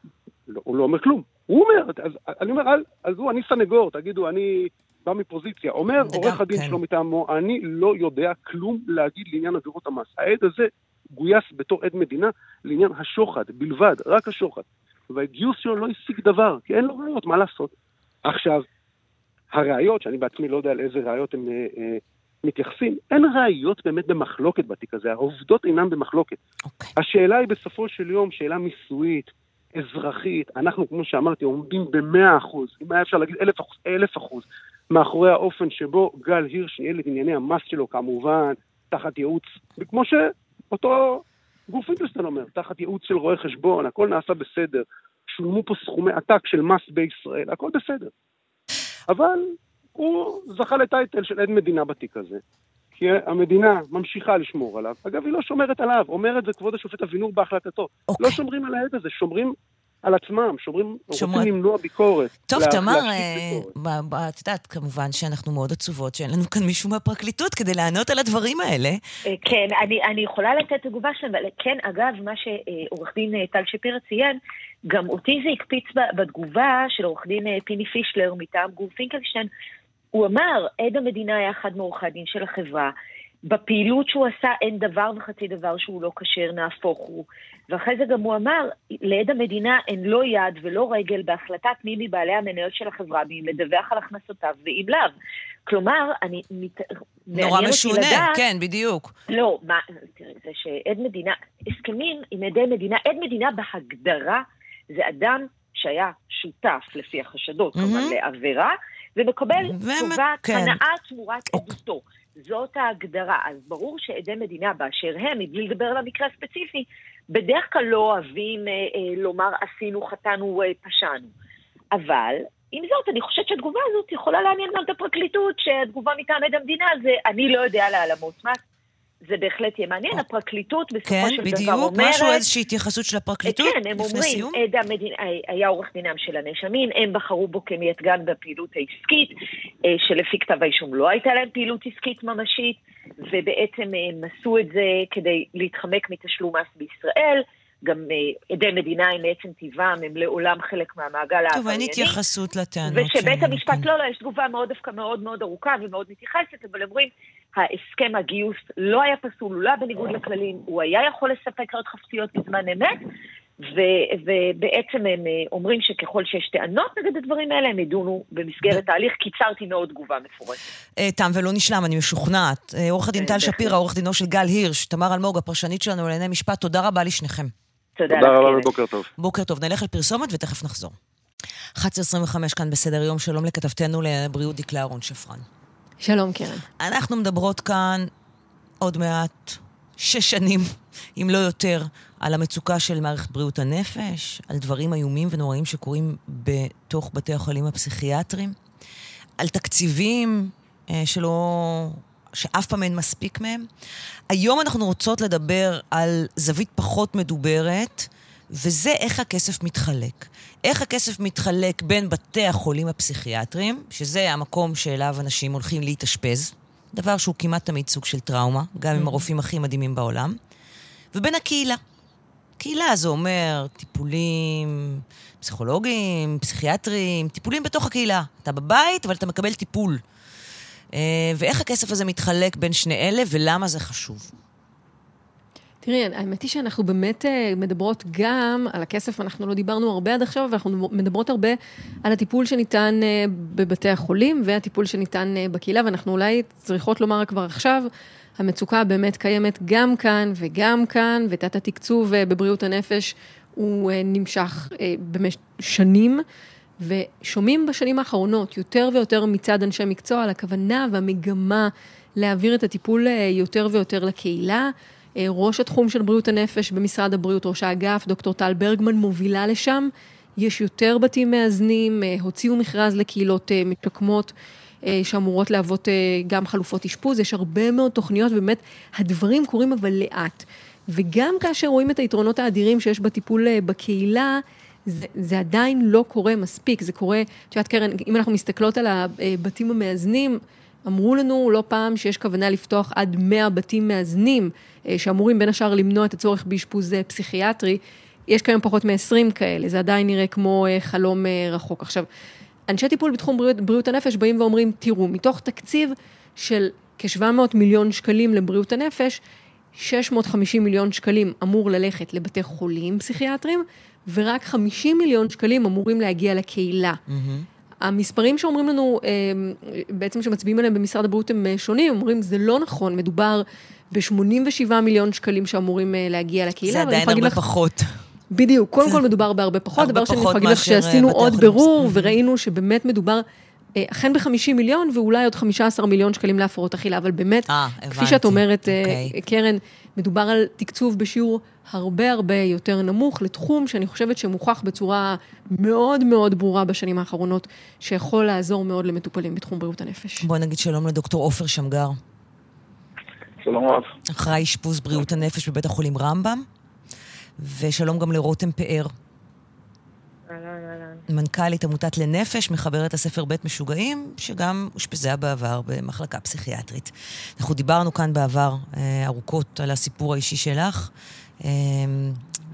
לא, הוא לא אומר כלום. הוא אומר, אז, אני אומר, אז הוא, אני סנגור, תגידו, אני בא מפוזיציה. אומר עורך הדין כן. שלו מטעמו, אני לא יודע כלום להגיד לעניין עבירות המס. העד הזה גויס בתור עד מדינה לעניין השוחד בלבד, רק השוחד. והגיוס שלו לא השיג דבר, כי אין לו ראיות, מה לעשות? עכשיו, הראיות, שאני בעצמי לא יודע על איזה ראיות הם אה, אה, מתייחסים, אין ראיות באמת במחלוקת בתיק הזה, העובדות אינן במחלוקת. אוקיי. השאלה היא בסופו של יום שאלה מיסויית, אזרחית. אנחנו, כמו שאמרתי, עומדים במאה אחוז, אם היה אפשר להגיד אלף אחוז, אלף אחוז, מאחורי האופן שבו גל הירש ניהל את ענייני המס שלו, כמובן, תחת ייעוץ, וכמו שאותו גוף פינקלשטיין אומר, תחת ייעוץ של רואה חשבון, הכל נעשה בסדר, שולמו פה סכומי עתק של מס בישראל, הכל בסדר. אבל הוא זכה לטייטל של עד מדינה בתיק הזה, כי המדינה ממשיכה לשמור עליו. אגב, היא לא שומרת עליו, אומר את זה כבוד השופט אבינור בהחלטתו. אוקיי. לא שומרים על העד הזה, שומרים על עצמם, שומרים, שומר... רוצים למנוע ביקורת. טוב, לה, תמר, אה, את יודעת, כמובן שאנחנו מאוד עצובות שאין לנו כאן מישהו מהפרקליטות כדי לענות על הדברים האלה. אה, כן, אני, אני יכולה לתת תגובה שלהם, אבל כן, אגב, מה שעורך דין אה, טל שפירא ציין, גם אותי זה הקפיץ בתגובה של עורך דין פיני פישלר מטעם גור פינקלשטיין. הוא אמר, עד המדינה היה אחד מעורכי הדין של החברה. בפעילות שהוא עשה אין דבר וחצי דבר שהוא לא כשר, נהפוך הוא. ואחרי זה גם הוא אמר, לעד המדינה אין לא יד ולא רגל בהחלטת מי מבעלי המניות של החברה, מי מדווח על הכנסותיו ואם לאו. כלומר, אני... מת... נורא משונה, לדעת, כן, בדיוק. לא, מה, תראי, זה שעד מדינה, הסכמים עם עדי מדינה, עד מדינה בהגדרה זה אדם שהיה שותף, לפי החשדות, כמובן, mm-hmm. לעבירה, ומקבל תשובת כן. הנאה תמורת אוקיי. עדותו. זאת ההגדרה. אז ברור שעדי מדינה באשר הם, מבלי לדבר על המקרה הספציפי, בדרך כלל לא אוהבים אה, אה, לומר עשינו, חטאנו, אה, פשענו. אבל, עם זאת, אני חושבת שהתגובה הזאת יכולה לעניין גם את הפרקליטות, שהתגובה מטעם עד המדינה זה אני לא יודע להעלמות מס. זה בהחלט יהיה מעניין. הפרקליטות בסופו כן, של בדיוק, דבר אומרת... כן, בדיוק, משהו, איזושהי התייחסות של הפרקליטות כן, הם אומרים? עד המדינה, היה עורך דינם של הנאשמים, הם בחרו בו כמייצגן בפעילות העסקית, אה, שלפי כתב האישום לא הייתה להם פעילות עסקית ממשית, ובעצם הם עשו את זה כדי להתחמק מתשלום מס בישראל. גם אה, עדי מדינה הם מעצם טבעם, הם לעולם חלק מהמעגל העברייני. טוב, אין התייחסות לטענות. ושבית המשפט, כן. לא, לא, יש תגובה מאוד דווקא מאוד מאוד ארוכה ומאוד מתייחסת, אבל אומרים, ההסכם הגיוס לא היה פסול, הוא לא היה בניגוד לכללים, הוא היה יכול לספק ראיות חפציות בזמן אמת, ו- ובעצם הם אה, אומרים שככל שיש טענות נגד הדברים האלה, הם ידונו במסגרת ההליך. קיצרתי מאוד תגובה מפורטת. אה, תם ולא נשלם, אני משוכנעת. עורך הדין טל שפירא, עורך דינו של גל הירש, תמר אלמוג, הפרשנית שלנו לענייני משפט, תודה רבה לשניכם. תודה, תודה רבה ובוקר טוב. בוקר טוב, נלך לפרסומת ותכף נחזור. 11.25 כאן בסדר יום, שלום לכתבתנו לבריאות דקלה אהרון שפרן. שלום, קרן. אנחנו מדברות כאן עוד מעט שש שנים, אם לא יותר, על המצוקה של מערכת בריאות הנפש, על דברים איומים ונוראים שקורים בתוך בתי החולים הפסיכיאטריים, על תקציבים אה, שלא... שאף פעם אין מספיק מהם. היום אנחנו רוצות לדבר על זווית פחות מדוברת, וזה איך הכסף מתחלק. איך הכסף מתחלק בין בתי החולים הפסיכיאטריים, שזה המקום שאליו אנשים הולכים להתאשפז, דבר שהוא כמעט תמיד סוג של טראומה, גם עם mm-hmm. הרופאים הכי מדהימים בעולם, ובין הקהילה. קהילה זה אומר טיפולים פסיכולוגיים, פסיכיאטריים, טיפולים בתוך הקהילה. אתה בבית, אבל אתה מקבל טיפול. אה, ואיך הכסף הזה מתחלק בין שני אלה, ולמה זה חשוב. תראי, האמת היא שאנחנו באמת אה, מדברות גם על הכסף, אנחנו לא דיברנו הרבה עד עכשיו, ואנחנו מדברות הרבה על הטיפול שניתן אה, בבתי החולים והטיפול שניתן בקהילה, ואנחנו אולי צריכות לומר כבר עכשיו, המצוקה באמת קיימת גם כאן וגם כאן, ותת התקצוב בבריאות הנפש הוא נמשך במשך שנים. ושומעים בשנים האחרונות יותר ויותר מצד אנשי מקצוע על הכוונה והמגמה להעביר את הטיפול יותר ויותר לקהילה. אה, ראש התחום של בריאות הנפש במשרד הבריאות, ראש האגף, דוקטור טל ברגמן, מובילה לשם. יש יותר בתים מאזנים, אה, הוציאו מכרז לקהילות אה, מתקמות. שאמורות להוות גם חלופות אשפוז, יש הרבה מאוד תוכניות, ובאמת הדברים קורים אבל לאט. וגם כאשר רואים את היתרונות האדירים שיש בטיפול בקהילה, זה, זה עדיין לא קורה מספיק, זה קורה, את יודעת קרן, אם אנחנו מסתכלות על הבתים המאזנים, אמרו לנו לא פעם שיש כוונה לפתוח עד 100 בתים מאזנים, אה, שאמורים בין השאר למנוע את הצורך באשפוז אה, פסיכיאטרי. יש כיום פחות מ-20 כאלה, זה עדיין נראה כמו אה, חלום רחוק. עכשיו, אנשי טיפול בתחום בריאות, בריאות הנפש באים ואומרים, תראו, מתוך תקציב של כ-700 מיליון שקלים לבריאות הנפש, 650 מיליון שקלים אמור ללכת לבתי חולים פסיכיאטרים, ורק 50 מיליון שקלים אמורים להגיע לקהילה. Mm-hmm. המספרים שאומרים לנו, אה, בעצם שמצביעים עליהם במשרד הבריאות הם אה, שונים, אומרים זה לא נכון, מדובר ב-87 מיליון שקלים שאמורים אה, להגיע לקהילה. זה עדיין הרבה לך... פחות. בדיוק, קודם כל מדובר בהרבה פחות, דבר שאני יכולה להגיד לך שעשינו עוד בירור וראינו שבאמת מדובר אכן ב-50 מיליון ואולי עוד 15 מיליון שקלים להפרעות אכילה, אבל באמת, 아, כפי שאת אומרת. אוקיי. קרן, מדובר על תקצוב בשיעור הרבה הרבה יותר נמוך לתחום שאני חושבת שמוכח בצורה מאוד מאוד ברורה בשנים האחרונות, שיכול לעזור מאוד למטופלים בתחום בריאות הנפש. בואי נגיד שלום לדוקטור עופר שמגר. שלום רב. אחראי אשפוז בריאות הנפש בבית החולים רמב"ם, ושלום גם לרותם פאר, אהלן. מנכ"לית עמותת לנפש, מחברת הספר בית משוגעים, שגם אושפזה בעבר במחלקה פסיכיאטרית. אנחנו דיברנו כאן בעבר אה, ארוכות על הסיפור האישי שלך. אה,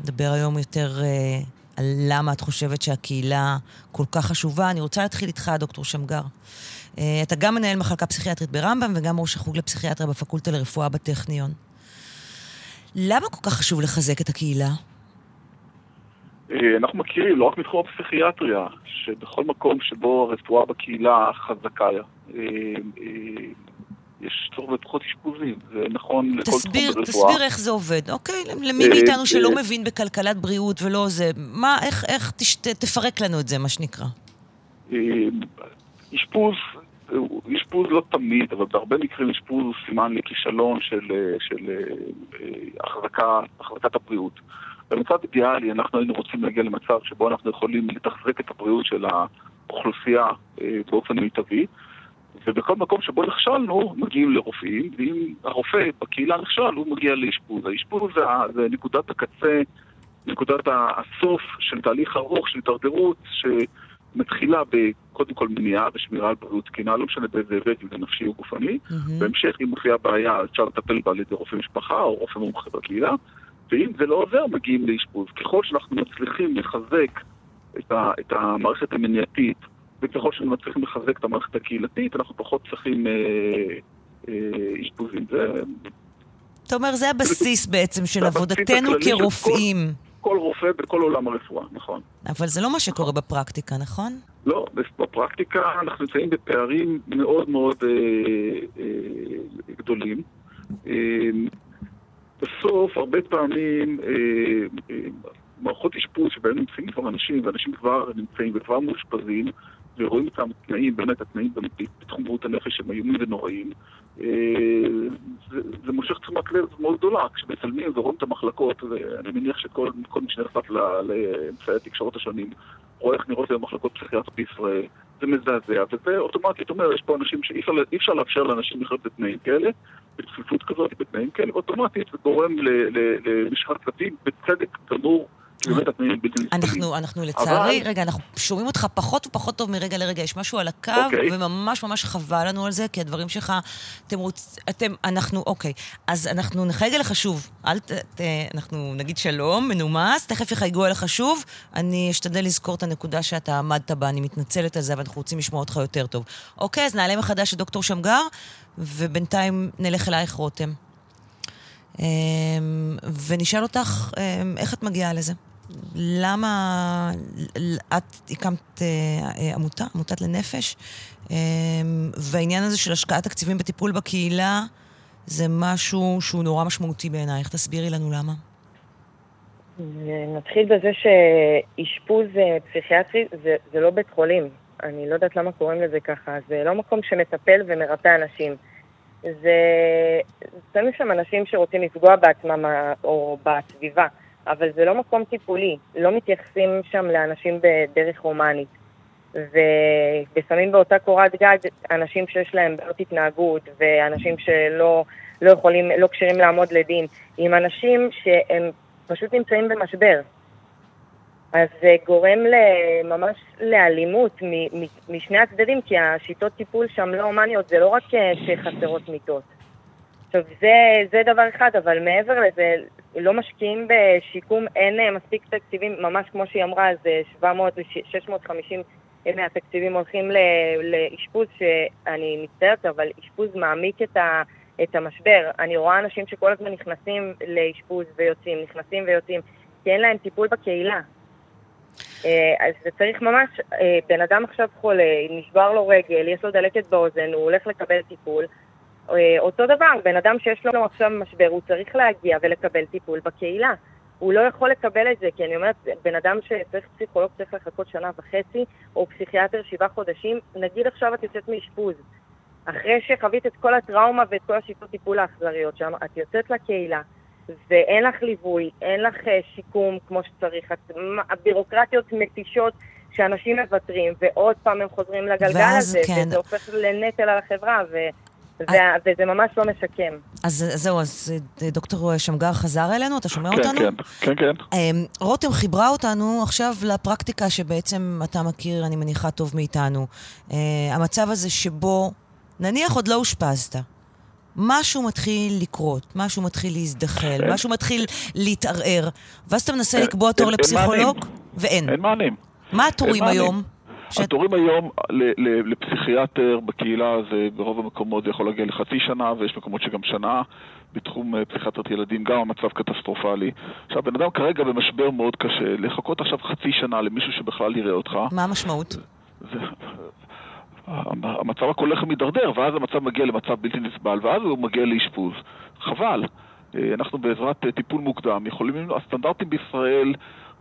נדבר היום יותר אה, על למה את חושבת שהקהילה כל כך חשובה. אני רוצה להתחיל איתך, דוקטור שמגר. אה, אתה גם מנהל מחלקה פסיכיאטרית ברמב"ם וגם ראש החוג לפסיכיאטריה בפקולטה לרפואה בטכניון. למה כל כך חשוב לחזק את הקהילה? אה, אנחנו מכירים, לא רק מתחום הפסיכיאטריה, שבכל מקום שבו הרפואה בקהילה חזקה, אה, אה, יש צורך בפחות אשפוזים, זה נכון לכל תסביר, תחום ברפואה. תסביר איך זה עובד, אוקיי? למי אה, מאיתנו שלא אה. מבין בכלכלת בריאות ולא זה, מה, איך, איך תש, ת- תפרק לנו את זה, מה שנקרא. אשפוז, אה, אשפוז לא תמיד, אבל בהרבה מקרים אשפוז הוא סימן לכישלון של, של החזקה, החזקת הבריאות. במצב אידיאלי אנחנו היינו רוצים להגיע למצב שבו אנחנו יכולים לתחזק את הבריאות של האוכלוסייה אה, באופן מיטבי, ובכל מקום שבו נכשלנו, מגיעים לרופאים, ואם הרופא בקהילה נכשל, הוא מגיע לאשפוז. האשפוז זה, זה נקודת הקצה, נקודת הסוף של תהליך ארוך של הידרדרות, שמתחילה בקודם כל מניעה ושמירה על בריאות תקינה, לא משנה באיזה היבט, אם זה נפשי או גופני. בהמשך, אם מופיעה בעיה, אפשר לטפל בה על ידי רופא משפחה או רופא מומחה בקהילה, ואם זה לא עוזר, מגיעים לאשפוז. ככל שאנחנו מצליחים לחזק את, ה, את המערכת המניעתית, וככל שאנחנו מצליחים לחזק את המערכת הקהילתית, אנחנו פחות צריכים אה, אה, אשפוזים. זה אתה אומר, זה הבסיס בעצם של עבודתנו כרופאים. כל רופא בכל עולם הרפואה, נכון. אבל זה לא מה שקורה בפרקטיקה, נכון? לא, בפרקטיקה אנחנו נמצאים בפערים מאוד מאוד אה, אה, גדולים. אה, בסוף, הרבה פעמים, אה, אה, מערכות אשפוז שבהן נמצאים כבר אנשים, ואנשים כבר נמצאים וכבר מאושפזים, ורואים אותם תנאים, באמת התנאים בתחום בריאות הנפש הם איומים ונוראים, אה, זה, זה מושך תשומת לב מאוד גדולה. כשמצלמים ורואים את המחלקות, ואני מניח שכל כל מי שנחשף לאמצעי התקשורת השונים, רואה איך נראות היום מחלקות פסיכיאטריות בישראל, זה מזעזע, וזה אוטומטית אומר, יש פה אנשים שאי אפשר, לאפשר לאנשים לחיות בתנאים כאלה, בצפיפות כזאת, בתנאים כאלה, ואוטומטית זה גורם למשחק צוותים בצדק גמור, אנחנו, אנחנו לצערי, אבל- רגע, אנחנו שומעים אותך פחות ופחות טוב מרגע לרגע. יש משהו על הקו, אוקיי. וממש ממש חבל לנו על זה, כי הדברים שלך, אתם רוצ... אתם, אנחנו, אוקיי. אז אנחנו נחייג אליך שוב. אל ת... ת... אנחנו נגיד שלום, מנומס, תכף יחייגו אליך שוב. אני אשתדל לזכור את הנקודה שאתה עמדת בה, אני מתנצלת על זה, אבל אנחנו רוצים לשמוע אותך יותר טוב. אוקיי, אז נעלה מחדש את דוקטור שמגר, ובינתיים נלך אלייך, רותם. אמ, ונשאל אותך, אמ, איך את מגיעה לזה? למה את הקמת אה, אה, עמותה, עמותת לנפש, אמ, והעניין הזה של השקעת תקציבים בטיפול בקהילה זה משהו שהוא נורא משמעותי בעינייך. תסבירי לנו למה. נתחיל בזה שאשפוז אה, פסיכיאטרי זה, זה לא בית חולים. אני לא יודעת למה קוראים לזה ככה. זה לא מקום שמטפל ומרפא אנשים. זה... שמים שם אנשים שרוצים לפגוע בעצמם אה, או בסביבה, אבל זה לא מקום טיפולי. לא מתייחסים שם לאנשים בדרך הומנית. ושמים באותה קורת גג אנשים שיש להם בעיות התנהגות ואנשים שלא לא יכולים, לא כשירים לעמוד לדין, עם אנשים שהם פשוט נמצאים במשבר. אז זה גורם ממש לאלימות משני הצדדים, כי השיטות טיפול שם לא הומניות, זה לא רק אה, שחסרות מיטות. עכשיו, זה, זה דבר אחד, אבל מעבר לזה, לא משקיעים בשיקום, אין אה, מספיק תקציבים, ממש כמו שהיא אמרה, זה 700 ל-650 מהתקציבים הולכים לאשפוז, שאני מצטערת, אבל אשפוז מעמיק את, ה, את המשבר. אני רואה אנשים שכל הזמן נכנסים לאשפוז ויוצאים, נכנסים ויוצאים, כי אין להם טיפול בקהילה. אה, אז זה צריך ממש, אה, בן אדם עכשיו חולה, נשבר לו רגל, יש לו דלקת באוזן, הוא הולך לקבל טיפול. אה, אותו דבר, בן אדם שיש לו עכשיו משבר, הוא צריך להגיע ולקבל טיפול בקהילה. הוא לא יכול לקבל את זה, כי אני אומרת, בן אדם שצריך פסיכולוג צריך לחכות שנה וחצי, או פסיכיאטר שבעה חודשים, נגיד עכשיו את יוצאת מאשפוז. אחרי שחווית את כל הטראומה ואת כל השיטות טיפול האכזריות שם, את יוצאת לקהילה, ואין לך ליווי, אין לך אה, שיקום כמו שצריך, את, הבירוקרטיות מתישות שאנשים מוותרים, ועוד פעם הם חוזרים לגלגל הזה, כן. וזה הופך לנטל על החברה, ו... וזה ממש לא משקם. אז זהו, אז דוקטור שמגר חזר אלינו, אתה שומע כן, אותנו? כן, כן, כן. אמ, רותם חיברה אותנו עכשיו לפרקטיקה שבעצם אתה מכיר, אני מניחה, טוב מאיתנו. אה, המצב הזה שבו, נניח עוד לא אושפזת, משהו מתחיל לקרות, משהו מתחיל להזדחל, אין. משהו מתחיל להתערער, ואז אתה מנסה לקבוע תור לפסיכולוג. ואין. אין מענים. מה התורים מענים. היום? התורים היום ל- ל- לפסיכיאטר בקהילה זה ברוב המקומות זה יכול להגיע לחצי שנה ויש מקומות שגם שנה. בתחום אה, פסיכיאטרת ילדים גם המצב קטסטרופלי. עכשיו, בן אדם כרגע במשבר מאוד קשה, לחכות עכשיו חצי שנה למישהו שבכלל יראה אותך, מה המשמעות? זה... המצב רק הולך ומידרדר, ואז המצב מגיע למצב בלתי נסבל, ואז הוא מגיע לאשפוז. חבל. אה, אנחנו בעזרת אה, טיפול מוקדם יכולים, הסטנדרטים בישראל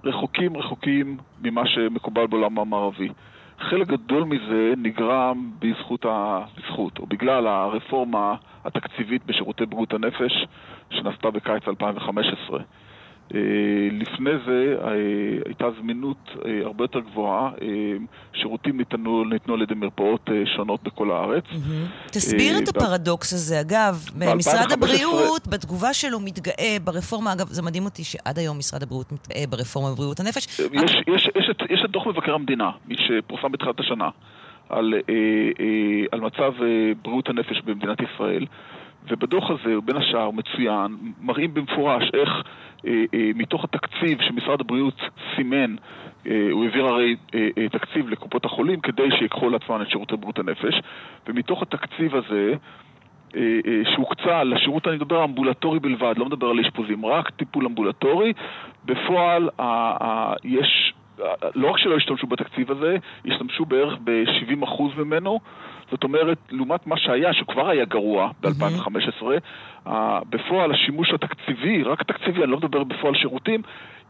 רחוקים רחוקים ממה שמקובל בעולם המערבי. חלק גדול מזה נגרם בזכות, ה... בזכות, או בגלל הרפורמה התקציבית בשירותי בריאות הנפש שנעשתה בקיץ 2015. אה, לפני זה אה, הייתה זמינות אה, הרבה יותר גבוהה, שירותים ניתנו, ניתנו על ידי מרפאות שונות בכל הארץ. תסביר אה, את הפרדוקס הזה. אגב, משרד 2015 הבריאות, בתגובה שלו, מתגאה ברפורמה, אגב, זה מדהים אותי שעד היום משרד הבריאות מתגאה ברפורמה בבריאות הנפש. יש, יש, יש, את, יש את דוח מבקר המדינה, שפורסם בתחילת השנה, על, על מצב בריאות הנפש במדינת ישראל, ובדוח הזה, בין השאר, מצוין, מראים במפורש איך מתוך התקציב שמשרד הבריאות סימן, אה, הוא העביר הרי אה, אה, תקציב לקופות החולים כדי שיקחו לעצמם את שירותי בריאות הנפש, ומתוך התקציב הזה, אה, אה, שהוקצה לשירות, אני מדבר אמבולטורי בלבד, לא מדבר על אשפוזים, רק טיפול אמבולטורי. בפועל יש, לא רק שלא השתמשו בתקציב הזה, השתמשו בערך ב-70% ממנו. זאת אומרת, לעומת מה שהיה, שכבר היה גרוע ב-2015, בפועל השימוש התקציבי, רק התקציבי, אני לא מדבר בפועל שירותים,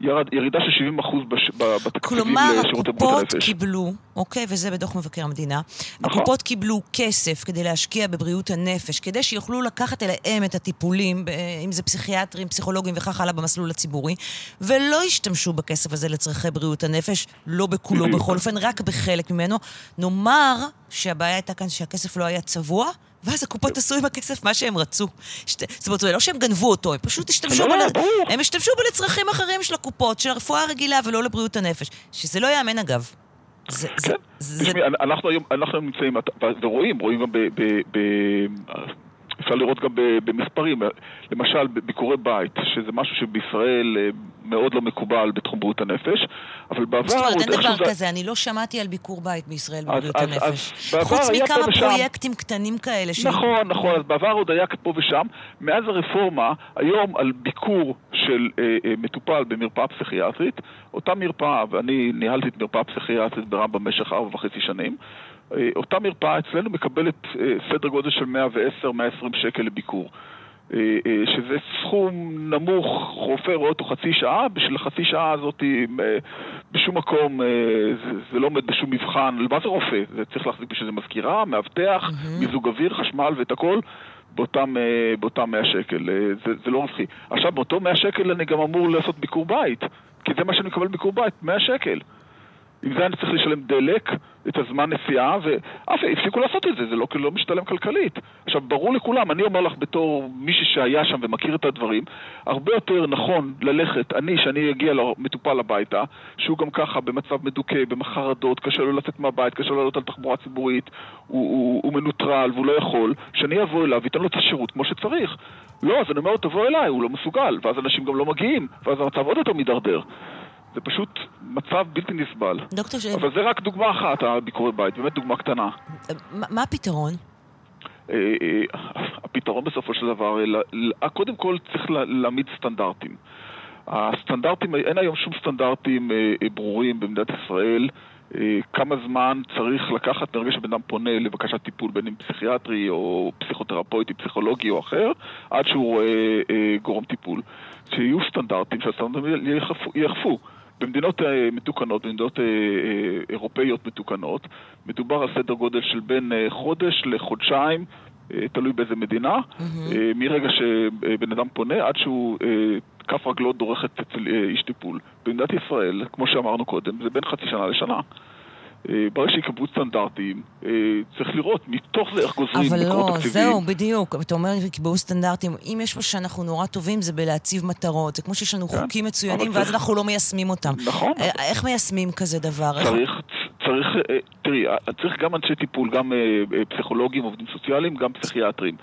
ירד, ירידה של 70% בש, ב- בתקציבים כלומר, לשירותי בריאות הקופות הנפש. קיבלו, אוקיי, וזה בדוח מבקר המדינה, נכון. הקופות קיבלו כסף כדי להשקיע בבריאות הנפש, כדי שיוכלו לקחת אליהם את הטיפולים, אם זה פסיכיאטרים, פסיכולוגים וכך הלאה במסלול הציבורי, ולא השתמשו בכסף הזה לצורכי בריאות הנפש, לא בכולו. בכל אופן, רק בחלק ממנו. נאמר שהבעיה הייתה כאן שהכסף לא היה צבוע, ואז הקופות עשו עם הכסף מה שהם רצו. שת... זאת אומרת, זה לא שהם גנבו אותו, הם פשוט השתמשו לא, ברור. הם השתמשו בו לצרכים אחרים של הקופות, של הרפואה הרגילה ולא לבריאות הנפש. שזה לא ייאמן אגב. זה, זה, תשמעי, אנחנו היום, אנחנו נמצאים, ורואים, רואים גם ב... ב, ב אפשר לראות גם במספרים, למשל בביקורי בית, שזה משהו שבישראל אה, מאוד לא מקובל בתחום בריאות הנפש, אבל בעבר... זאת אומרת, אין דבר זה- כזה, אני לא שמעתי על ביקור בית בישראל בבריאות אז- הנפש. אז חוץ מכמה. פרויקטים קטנים כאלה. ש- נכון, נכון, אז בעבר עוד היה פה ושם. מאז הרפורמה, היום על ביקור של אה, אה, מטופל במרפאה פסיכיאטרית, אותה מרפאה, ואני ניהלתי את מרפאה פסיכיאטרית ברמב"ם במשך ארבע וחצי שנים, אה, אותה מרפאה אצלנו מקבלת אה, סדר גודל של 110-120 שקל לביקור. אה, אה, שזה סכום נמוך, רופא רואה אותו חצי שעה, בשביל החצי שעה הזאת אה, בשום מקום זה, זה לא עומד בשום מבחן, מה זה רופא? זה צריך להחזיק בשביל זה מזכירה, מאבטח, מיזוג אוויר, חשמל ואת הכל. באותם, באותם 100 שקל, זה, זה לא רווחי. עכשיו, באותו 100 שקל אני גם אמור לעשות ביקור בית, כי זה מה שאני מקבל ביקור בית, 100 שקל. עם זה אני צריך לשלם דלק, את הזמן נסיעה, ואף הפסיקו לעשות את זה, זה לא, לא משתלם כלכלית. עכשיו, ברור לכולם, אני אומר לך בתור מישהו שהיה שם ומכיר את הדברים, הרבה יותר נכון ללכת, אני, שאני אגיע למטופל הביתה, שהוא גם ככה במצב מדוכא, במחרדות, קשה לו לצאת מהבית, קשה לו לעלות על תחבורה ציבורית, הוא, הוא, הוא מנוטרל והוא לא יכול, שאני אבוא אליו ואתן לו את השירות כמו שצריך. לא, אז אני אומר לו, תבוא אליי, הוא לא מסוגל, ואז אנשים גם לא מגיעים, ואז המצב עוד יותר מידרדר. זה פשוט מצב בלתי נסבל. דוקטור ש... אבל זה רק דוגמה אחת, הביקורי בית, באמת דוגמה קטנה. מה הפתרון? אה, אה, הפתרון בסופו של דבר, אה, קודם כל צריך לה- להעמיד סטנדרטים. הסטנדרטים, אין היום שום סטנדרטים ברורים במדינת ישראל. כמה זמן צריך לקחת מרגע שבן אדם פונה לבקשת טיפול, בין אם פסיכיאטרי או פסיכותרפויטי, פסיכולוגי או אחר, עד שהוא רואה אה, גורם טיפול. שיהיו סטנדרטים, שהסטנדרטים ייאכפו. במדינות אה, מתוקנות, במדינות אה, אה, אירופאיות מתוקנות, מדובר על סדר גודל של בין חודש לחודשיים, תלוי באיזה מדינה, אה, מרגע שבן אדם פונה עד שהוא, כף רגלו דורכת אצל איש טיפול. במדינת ישראל, כמו שאמרנו קודם, זה בין חצי שנה לשנה. אה, ברגע שיקבעו סטנדרטים, אה, צריך לראות מתוך זה איך גוזרים אבל מקורות לא, תקציביים. זהו, בדיוק. אתה אומר, יקבעו סטנדרטים. אם יש מה שאנחנו נורא טובים, זה בלהציב מטרות. זה כמו שיש לנו כן, חוקים מצוינים, אבל ואז צריך- אנחנו לא מיישמים אותם. נכון. אה, איך מיישמים כזה דבר? צריך, צריך, תראי, צריך גם אנשי טיפול, גם פסיכולוגים, עובדים סוציאליים, גם פסיכיאטרים.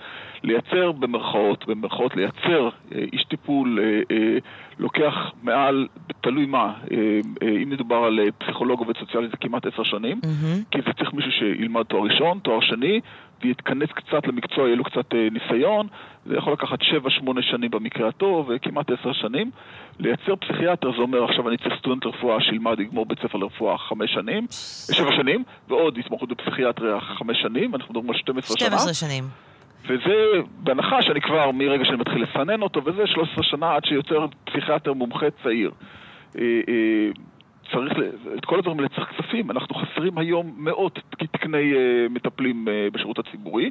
לייצר במרכאות, במרכאות לייצר איש טיפול אה, אה, לוקח מעל, תלוי מה, אה, אה, אם מדובר על אה, פסיכולוג עובד סוציאלי זה כמעט עשר שנים, מהמם. כי זה צריך מישהו שילמד תואר ראשון, תואר שני, ויתכנס קצת למקצוע, יהיה לו קצת ניסיון, זה יכול לקחת שבע, שמונה שנים במקרה הטוב, וכמעט עשר שנים. לייצר פסיכיאטר זה אומר עכשיו אני צריך סטודנט רפואה שילמד, יגמור בית ספר לרפואה חמש שנים, שבע שנים, ועוד התמחות בפסיכיאטריה חמש שנים, אנחנו מדברים על 12 שנה. 12 שנים. וזה בהנחה שאני כבר, מרגע שאני מתחיל לסנן אותו וזה, 13 שנה עד שיוצר פסיכיאטר מומחה צעיר. אה, אה, צריך, את כל הדברים האלה צריך כספים. אנחנו חסרים היום מאות תקני אה, מטפלים בשירות הציבורי,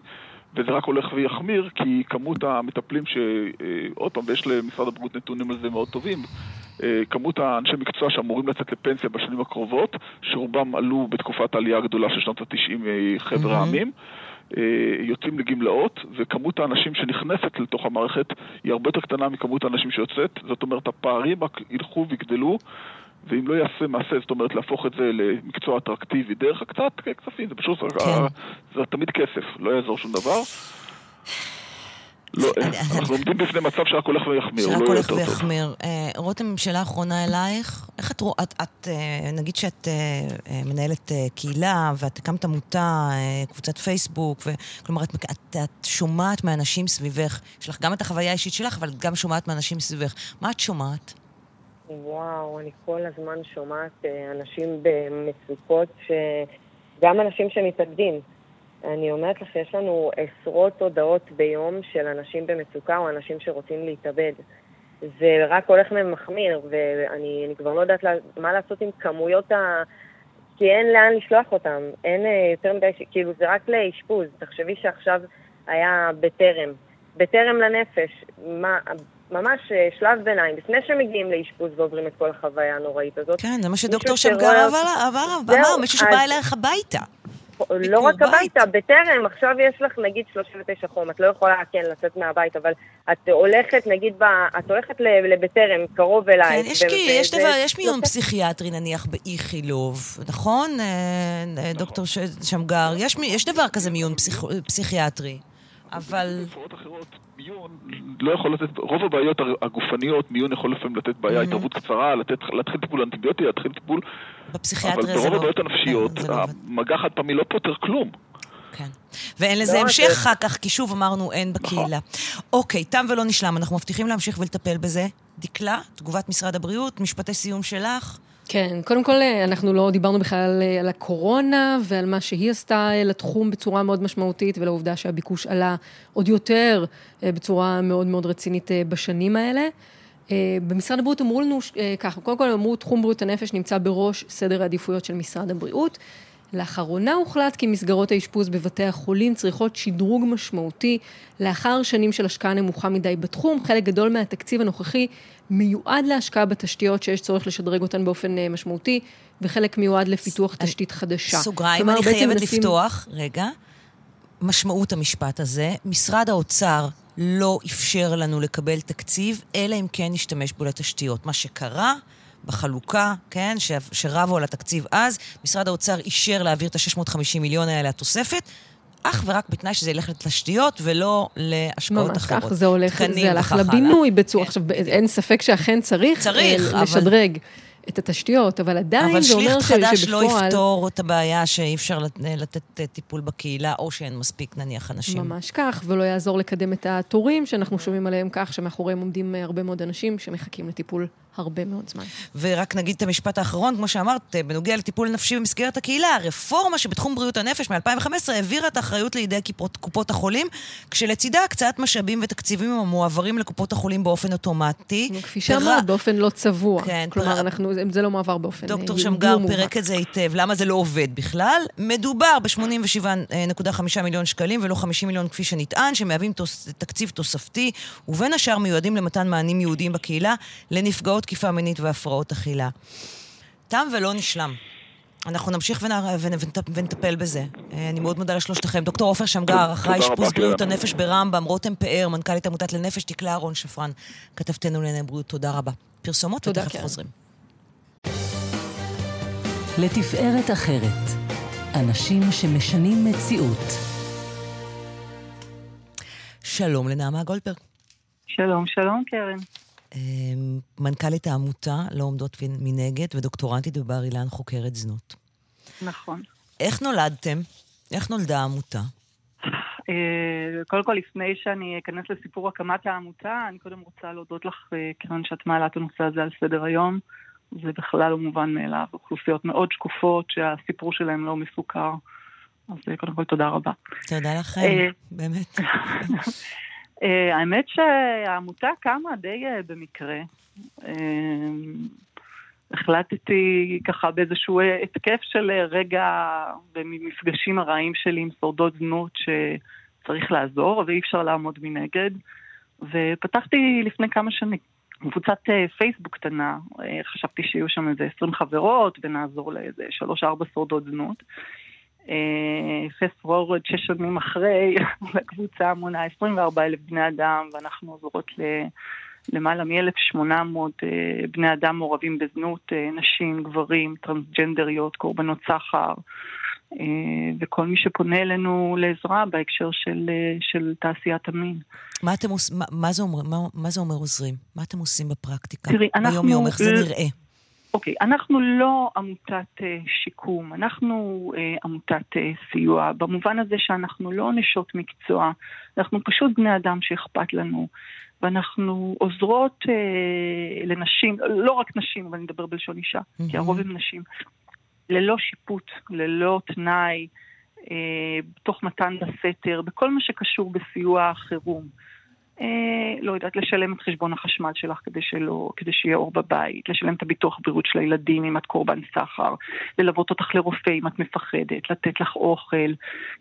וזה רק הולך ויחמיר, כי כמות המטפלים ש... עוד פעם, ויש למשרד הבריאות נתונים על זה מאוד טובים, כמות האנשי מקצוע שאמורים לצאת לפנסיה בשנים הקרובות, שרובם עלו בתקופת העלייה הגדולה של שנות ה-90 מחבר מהמם. העמים. אה, יוצאים לגמלאות, וכמות האנשים שנכנסת לתוך המערכת היא הרבה יותר קטנה מכמות האנשים שיוצאת, זאת אומרת הפערים רק ילכו ויגדלו, ואם לא יעשה מעשה, זאת אומרת להפוך את זה למקצוע אטרקטיבי דרך הקצת כספים, זה פשוט, כן. זה תמיד כסף, לא יעזור שום דבר. לא, אנחנו עומדים בפני מצב שרק הולך ויחמיר, שרק לא הולך. ויחמיר. אה, רותם, שאלה אחרונה אלייך. איך את רואה, את, אה, נגיד שאת אה, מנהלת קהילה, ואת הקמת עמותה, קבוצת פייסבוק. כלומר, את, את, שומעת מאנשים סביבך, יש לך גם את החוויה האישית שלך, אבל את גם שומעת מאנשים סביבך. מה את שומעת? וואו, אני כל הזמן שומעת אנשים במצוקות, ש... גם אנשים שמתאבדים. אני אומרת לך שיש לנו עשרות הודעות ביום של אנשים במצוקה או אנשים שרוצים להתאבד. זה רק הולך ומחמיר, ואני אני כבר לא יודעת מה לעשות עם כמויות ה... כי אין לאן לשלוח אותם. אין אה, יותר מדי, כאילו זה רק לאשפוז. תחשבי שעכשיו היה בטרם. בטרם לנפש. מה, ממש אה, שלב ביניים, לפני שמגיעים לאשפוז ועוברים את כל החוויה הנוראית הזאת. כן, זה מה שדוקטור שמגר אותי- אמר, אמר, מישהו שבא אלייך הביתה. לא רק הביתה, בטרם, עכשיו יש לך נגיד 39 חום, את לא יכולה, כן, לצאת מהבית, אבל את הולכת, נגיד, ב, את הולכת ל- לבטרם, קרוב כן, אלייך. יש, ו- כי, יש, דבר, יש מיון פסיכיאטרי נניח באיכילוב, נכון? אה, אה, דוקטור ש- שמגר, יש, מי- יש דבר כזה מיון פסיכ, פסיכיאטרי, אבל... מיון לא יכול לתת, רוב הבעיות הגופניות, מיון יכול לפעמים לתת בעיה, Mhm. התערבות קצרה, לתת, להתחיל טיפול אנטיביוטי, להתחיל טיפול... בפסיכיאטריה אבל זה ברוב לא- הבעיות הנפשיות, זה לא עובד. המגע חד פעמי לא פותר כלום. ואין לזה לא, המשך זה- אחר כך, כי שוב אמרנו, אין בקהילה. אוקיי, תם ולא נשלם, אנחנו מבטיחים להמשיך ולטפל בזה. דקלה, תגובת משרד הבריאות, משפטי סיום שלך. כן, קודם כל, אה, אנחנו לא דיברנו בכלל על, אה, על הקורונה ועל מה שהיא עשתה אה, לתחום בצורה מאוד משמעותית, ולעובדה שהביקוש עלה עוד יותר בצורה מאוד מאוד רצינית בשנים האלה. במשרד הבריאות אמרו לנו ככה, קודם כל אמרו, תחום בריאות הנפש נמצא בראש סדר העדיפויות של משרד הבריאות. לאחרונה הוחלט כי מסגרות האשפוז בבתי החולים צריכות שדרוג משמעותי לאחר שנים של השקעה נמוכה מדי בתחום. חלק גדול מהתקציב הנוכחי מיועד להשקעה בתשתיות שיש צורך לשדרג אותן באופן אה, משמעותי, וחלק מיועד לפיתוח תשתית חדשה. סוגריים, אני חייבת מנסים- לפתוח, רגע. משמעות המשפט הזה, משרד האוצר לא אפשר לנו לקבל תקציב, אלא אם כן נשתמש בו לתשתיות. מה שקרה בחלוקה, כן, ש- שרבו על התקציב אז, משרד האוצר אישר להעביר את ה-650 מיליון האלה לתוספת, אך ורק בתנאי שזה ילך לתשתיות ולא להשקעות ממש אחרות. כך, זה הולך, זה הלך. לבינוי בצורה, עכשיו, אין ספק שאכן צריך, צריך, אה, אבל- לשדרג את התשתיות, אבל עדיין אבל זה אומר שליח ש- חדש לא יפתור את הבעיה שאי אפשר לת- לתת אה, טיפול בקהילה, או שאין מספיק, נניח, אנשים. ממש כך, ולא יעזור לקדם את התורים שאנחנו שומעים עליהם כך, שמאחוריהם עומדים אה, הרבה מאוד אנשים שמחכים לטיפול הרבה מאוד זמן. ורק נגיד את המשפט האחרון, כמו שאמרת, בנוגע לטיפול נפשי במסגרת הקהילה, הרפורמה שבתחום בריאות הנפש מ-2015 העבירה את האחריות לידי קופות, קופות החולים, כשלצידה הקצאת משאבים ותקציבים המועברים לקופות החולים באופן אוטומטי. כפי שאמרת, באופן לא צבוע. כן, כלומר, פר- אנחנו, זה לא מעבר באופן אה, דוקטור שמגר. פירק את זה היטב, למה זה לא עובד בכלל? מדובר ב-87.5 מיליון שקלים ולא 50 מיליון כפי שנטען, שמהווים תוס, תקציב תוספתי, ובין השאר מיועדים למתן מענים ייעודיים בקהילה לנפגעות תקיפה מינית והפרעות אכילה. תם ולא נשלם. אנחנו נמשיך ונטפל בזה. אה, אני מאוד מודה לשלושתכם. דוקטור עופר שמגר, אחראי אשפוז בריאות הנפש ברמב"ם, רותם פאר, מנכ"לית עמותת לנפש, דקלה אהרון שפרן, כתבתנו לענייני בריאות, תודה רבה. פרסומות ותכף חוזרים. לתפארת אחרת, אנשים שמשנים מציאות. שלום לנעמה גולדברג. שלום, שלום קרן. אמ, מנכ"לית העמותה לא עומדות מנגד ודוקטורנטית בבר אילן חוקרת זנות. נכון. איך נולדתם? איך נולדה העמותה? אה, קודם כל, לפני שאני אכנס לסיפור הקמת העמותה, אני קודם רוצה להודות לך, אה, קרן, שאת מעלה את הנושא הזה על סדר היום. זה בכלל לא מובן מאליו. אוכלוסיות מאוד שקופות שהסיפור שלהם לא מסוכר. אז אה, קודם כל, תודה רבה. תודה לכם, באמת. אה, האמת שהעמותה קמה די אה, במקרה. אה, החלטתי ככה באיזשהו התקף של רגע במפגשים הרעים שלי עם שורדות זנות שצריך לעזור ואי אפשר לעמוד מנגד. ופתחתי לפני כמה שנים קבוצת פייסבוק קטנה, חשבתי שיהיו שם איזה 20 חברות ונעזור לאיזה 3-4 שורדות זנות. פסט פורוורד שש שנים אחרי, לקבוצה מונה 24 אלף בני אדם, ואנחנו עוזרות ל... למעלה מ-1,800 אה, בני אדם מעורבים בזנות, אה, נשים, גברים, טרנסג'נדריות, קורבנות סחר, אה, וכל מי שפונה אלינו לעזרה בהקשר של, של תעשיית המין. מה, אתם עוש... מה, מה, זה אומר, מה, מה זה אומר עוזרים? מה אתם עושים בפרקטיקה? תראי, אנחנו... ביום יום, איך זה נראה? אוקיי, אנחנו לא עמותת uh, שיקום, אנחנו uh, עמותת uh, סיוע, במובן הזה שאנחנו לא נשות מקצוע, אנחנו פשוט בני אדם שאכפת לנו, ואנחנו עוזרות לנשים, לא רק נשים, אבל אני אדבר בלשון אישה, mm-hmm. כי הרוב הם נשים, ללא שיפוט, ללא תנאי, תוך מתן בסתר, בכל מה שקשור בסיוע החירום. אה, לא יודעת, לשלם את חשבון החשמל שלך כדי, שלא, כדי שיהיה אור בבית, לשלם את הביטוח בריאות של הילדים אם את קורבן סחר, ללוות אותך לרופא אם את מפחדת, לתת לך אוכל,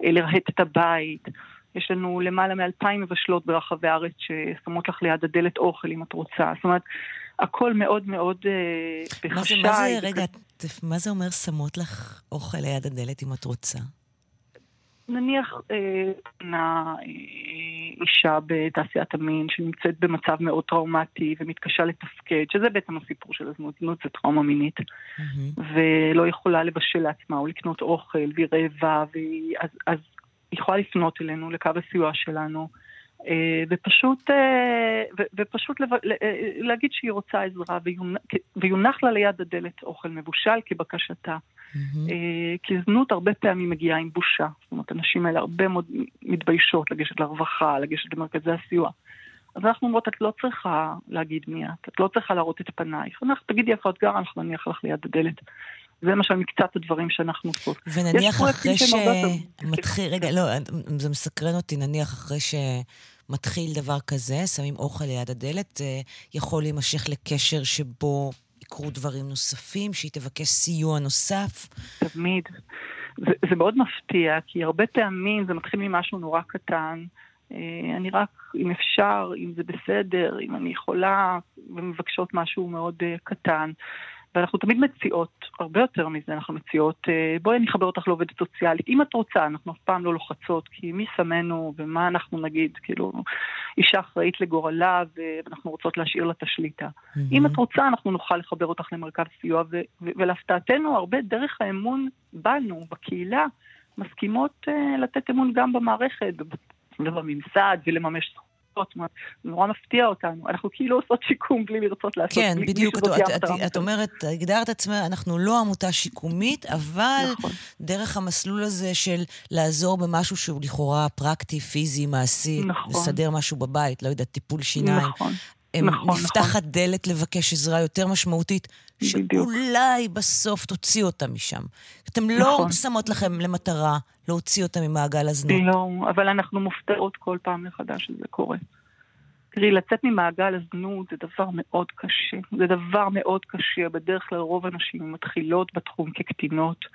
אה, לרהט את הבית. יש לנו למעלה מאלפיים מבשלות ברחבי הארץ ששמות לך ליד הדלת אוכל אם את רוצה. זאת אומרת, הכל מאוד מאוד אה, בחשאי. מה זה, מה זה, רגע, מה זה אומר שמות לך אוכל ליד הדלת אם את רוצה? נניח אה, אה, אישה בתעשיית המין שנמצאת במצב מאוד טראומטי ומתקשה לתפקד, שזה בעצם הסיפור של הזנות, זנות זה טראומה מינית, mm-hmm. ולא יכולה לבשל לעצמה או לקנות אוכל, והיא רעבה, והיא, אז, אז היא יכולה לפנות אלינו, לקו הסיוע שלנו. אה, ופשוט, אה, ופשוט אה, להגיד שהיא רוצה עזרה ויונח לה ליד הדלת אוכל מבושל כבקשתה. כי זנות הרבה פעמים מגיעה עם בושה. זאת אומרת, הנשים האלה הרבה מאוד מתביישות לגשת לרווחה, לגשת למרכזי הסיוע. אז אנחנו אומרות, את לא צריכה להגיד מי את, את לא צריכה להראות את פנייך. אנחנו, תגידי איפה את גרה, אנחנו נניח לך ליד הדלת. זה למשל מקצת הדברים שאנחנו עושות. ונניח אחרי שמתחיל, רגע, לא, זה מסקרן אותי, נניח אחרי ש... מתחיל דבר כזה, שמים אוכל ליד הדלת, זה יכול להימשך לקשר שבו יקרו דברים נוספים, שהיא תבקש סיוע נוסף. תמיד. זה, זה מאוד מפתיע, כי הרבה פעמים זה מתחיל ממשהו נורא קטן. אה, אני רק, אם אפשר, אם זה בסדר, אם אני יכולה, ומבקשות משהו מאוד uh, קטן. ואנחנו תמיד מציעות, הרבה יותר מזה, אנחנו מציעות, אה, בואי אני אחבר אותך לעובדת סוציאלית. אם את רוצה, אנחנו אף פעם לא לוחצות, כי מי שמנו ומה אנחנו נגיד, כאילו, אישה אחראית לגורלה ואנחנו רוצות להשאיר לה את השליטה. Mm-hmm. אם את רוצה, אנחנו נוכל לחבר אותך למרכז סיוע, ולהפתעתנו, הרבה דרך האמון בנו, בקהילה, מסכימות uh, לתת אמון גם במערכת, ובממסד, ולממש זכות. זאת אומרת, נורא מפתיע אותנו. אנחנו כאילו עושות שיקום בלי לרצות לעשות. כן, בלי, בדיוק. את, את, את, את אומרת, הגדרת עצמך, אנחנו לא עמותה שיקומית, אבל נכון. דרך המסלול הזה של לעזור במשהו שהוא לכאורה פרקטי, פיזי, מעשי, נכון. לסדר משהו בבית, לא יודעת, טיפול שיניים. נכון. נכון, נפתחת נכון. דלת לבקש עזרה יותר משמעותית, שאולי בסוף תוציא אותה משם. אתם לא נכון. לא שמות לכם למטרה להוציא אותה ממעגל הזנות. לא, אבל אנחנו מופתעות כל פעם מחדש שזה קורה. תראי, לצאת ממעגל הזנות זה דבר מאוד קשה. זה דבר מאוד קשה. בדרך כלל רוב הנשים מתחילות בתחום כקטינות,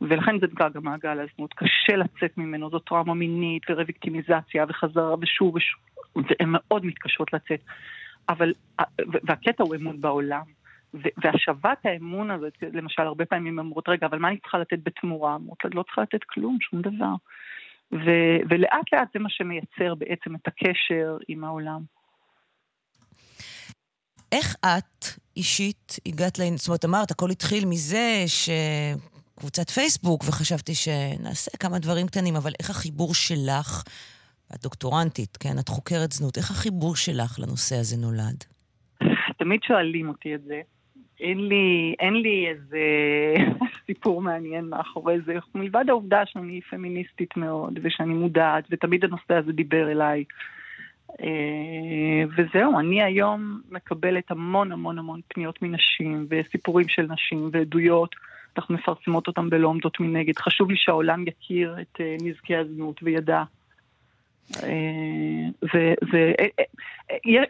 ולכן זה נקרא גם מעגל הזנות. קשה לצאת ממנו, זו טראומה מינית ורוויקטימיזציה וחזרה ושוב ושוב, והן מאוד מתקשות לצאת. אבל, והקטע הוא אמון בעולם. והשבת האמון הזאת, למשל, הרבה פעמים אומרות, רגע, אבל מה אני צריכה לתת בתמורה? אמרות, לא צריכה לתת כלום, שום דבר. ו- ולאט לאט זה מה שמייצר בעצם את הקשר עם העולם. איך את אישית הגעת ל... זאת אומרת, אמרת, הכל התחיל מזה שקבוצת פייסבוק, וחשבתי שנעשה כמה דברים קטנים, אבל איך החיבור שלך, את דוקטורנטית, כן? את חוקרת זנות, איך החיבור שלך לנושא הזה נולד? תמיד שואלים אותי את זה. אין לי, אין לי איזה סיפור מעניין מאחורי זה, מלבד העובדה שאני פמיניסטית מאוד, ושאני מודעת, ותמיד הנושא הזה דיבר אליי. אה, וזהו, אני היום מקבלת המון המון המון פניות מנשים, וסיפורים של נשים, ועדויות. אנחנו מפרסמות אותם בלא עומדות מנגד. חשוב לי שהעולם יכיר את אה, נזקי הזנות וידע.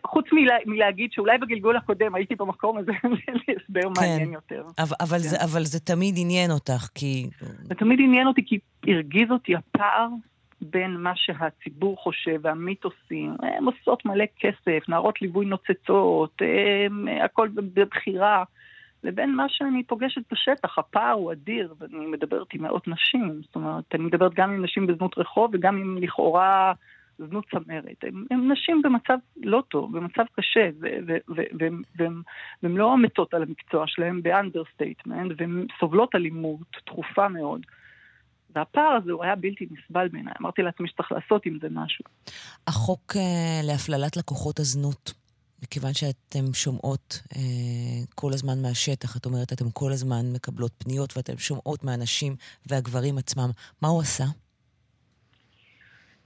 וחוץ מלהגיד שאולי בגלגול הקודם הייתי במקום הזה, אין לי הסבר כן. מעניין יותר. אבל זה תמיד עניין אותך, כי... זה תמיד עניין אותי, כי הרגיז אותי הפער בין מה שהציבור חושב והמיתוסים, הן עושות מלא כסף, נערות ליווי נוצצות, הכל בבחירה, לבין מה שאני פוגשת בשטח, הפער הוא אדיר, ואני מדברת עם מאות נשים, זאת אומרת, אני מדברת גם עם נשים בזנות רחוב וגם עם לכאורה זנות צמרת. הן נשים במצב לא טוב, במצב קשה, והן לא מתות על המקצוע שלהן ב understatement, והן סובלות אלימות תכופה מאוד. והפער הזה הוא היה בלתי נסבל בעיניי. אמרתי לעצמי שצריך לעשות עם זה משהו. החוק אה, להפללת לקוחות הזנות, מכיוון שאתן שומעות אה, כל הזמן מהשטח, את אומרת, אתן כל הזמן מקבלות פניות ואתן שומעות מהנשים והגברים עצמם, מה הוא עשה?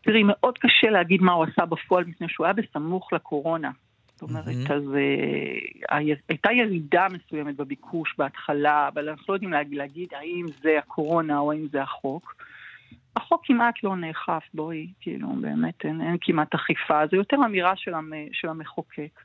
תראי, מאוד קשה להגיד מה הוא עשה בפועל, מפני שהוא היה בסמוך לקורונה. זאת אומרת. אז uh, הייתה ירידה מסוימת בביקוש בהתחלה, אבל אנחנו לא יודעים להגיד, להגיד האם זה הקורונה או האם זה החוק. החוק כמעט לא נאכף, בואי, כאילו, באמת אין, אין כמעט אכיפה, זה יותר אמירה של, המ, של המחוקק.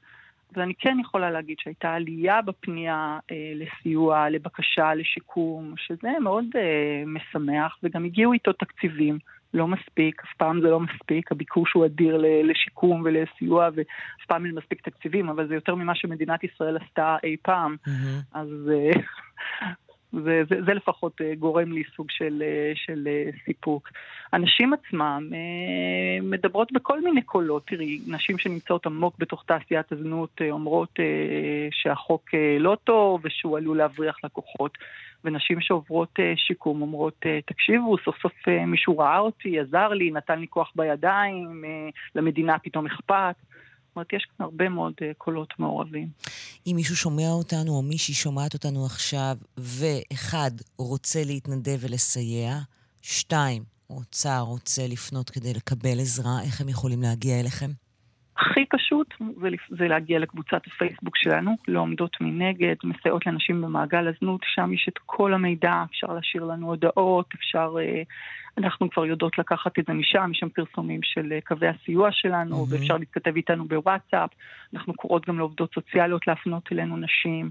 אבל אני כן יכולה להגיד שהייתה עלייה בפנייה אה, לסיוע, לבקשה, לשיקום, שזה מאוד אה, משמח, וגם הגיעו איתו תקציבים. לא מספיק, אף פעם זה לא מספיק, הביקוש הוא אדיר לשיקום ולסיוע ואף פעם אין מספיק תקציבים, אבל זה יותר ממה שמדינת ישראל עשתה אי פעם. Mm-hmm. אז אה, זה, זה, זה לפחות אה, גורם לי סוג של, אה, של סיפוק. הנשים עצמם מדברות בכל מיני קולות. תראי, נשים שנמצאות עמוק בתוך תעשיית הזנות אומרות שהחוק לא טוב ושהוא עלול להבריח לקוחות. ונשים שעוברות שיקום אומרות, תקשיבו, סוף סוף מישהו ראה אותי, עזר לי, נתן לי כוח בידיים, למדינה פתאום אכפת. אומרת, יש כאן הרבה מאוד uh, קולות מעורבים. אם מישהו שומע אותנו, או מישהי שומעת אותנו עכשיו, ואחד, רוצה להתנדב ולסייע, שתיים, רוצה, רוצה לפנות כדי לקבל עזרה, איך הם יכולים להגיע אליכם? הכי פשוט זה, זה להגיע לקבוצת הפייסבוק שלנו, לא עומדות מנגד, מסייעות לאנשים במעגל הזנות, שם יש את כל המידע, אפשר להשאיר לנו הודעות, אפשר, אה, אנחנו כבר יודעות לקחת את זה משם, יש שם פרסומים של אה, קווי הסיוע שלנו, mm-hmm. ואפשר להתכתב איתנו בוואטסאפ, אנחנו קוראות גם לעובדות סוציאליות להפנות אלינו נשים.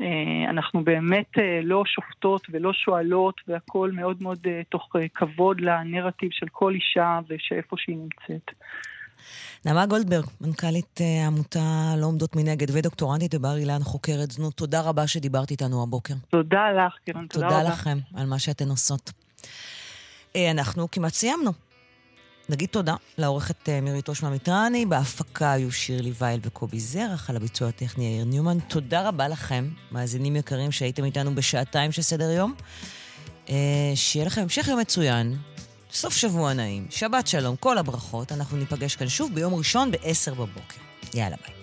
אה, אנחנו באמת לא שופטות ולא שואלות, והכול מאוד מאוד תוך כבוד לנרטיב של כל אישה ושאיפה שהיא נמצאת. נעמה גולדברג, מנכ"לית אה, העמותה לא עומדות מנגד ודוקטורנטית בבר אילן, חוקרת זנות, תודה רבה שדיברת איתנו הבוקר. תודה לך, קרן, תודה, תודה רבה. תודה לכם על מה שאתן עושות. אה, אנחנו כמעט סיימנו. נגיד תודה לעורכת אה, מירי תושמה מיטרני, בהפקה היו שירלי וייל וקובי זרח, על הביצוע הטכני יאיר ניומן. תודה רבה לכם, מאזינים יקרים שהייתם איתנו בשעתיים של סדר יום. שיהיה לכם המשך יום מצוין. סוף שבוע נעים, שבת שלום, כל הברכות. אנחנו ניפגש כאן שוב ביום ראשון ב-10 בבוקר. יאללה ביי.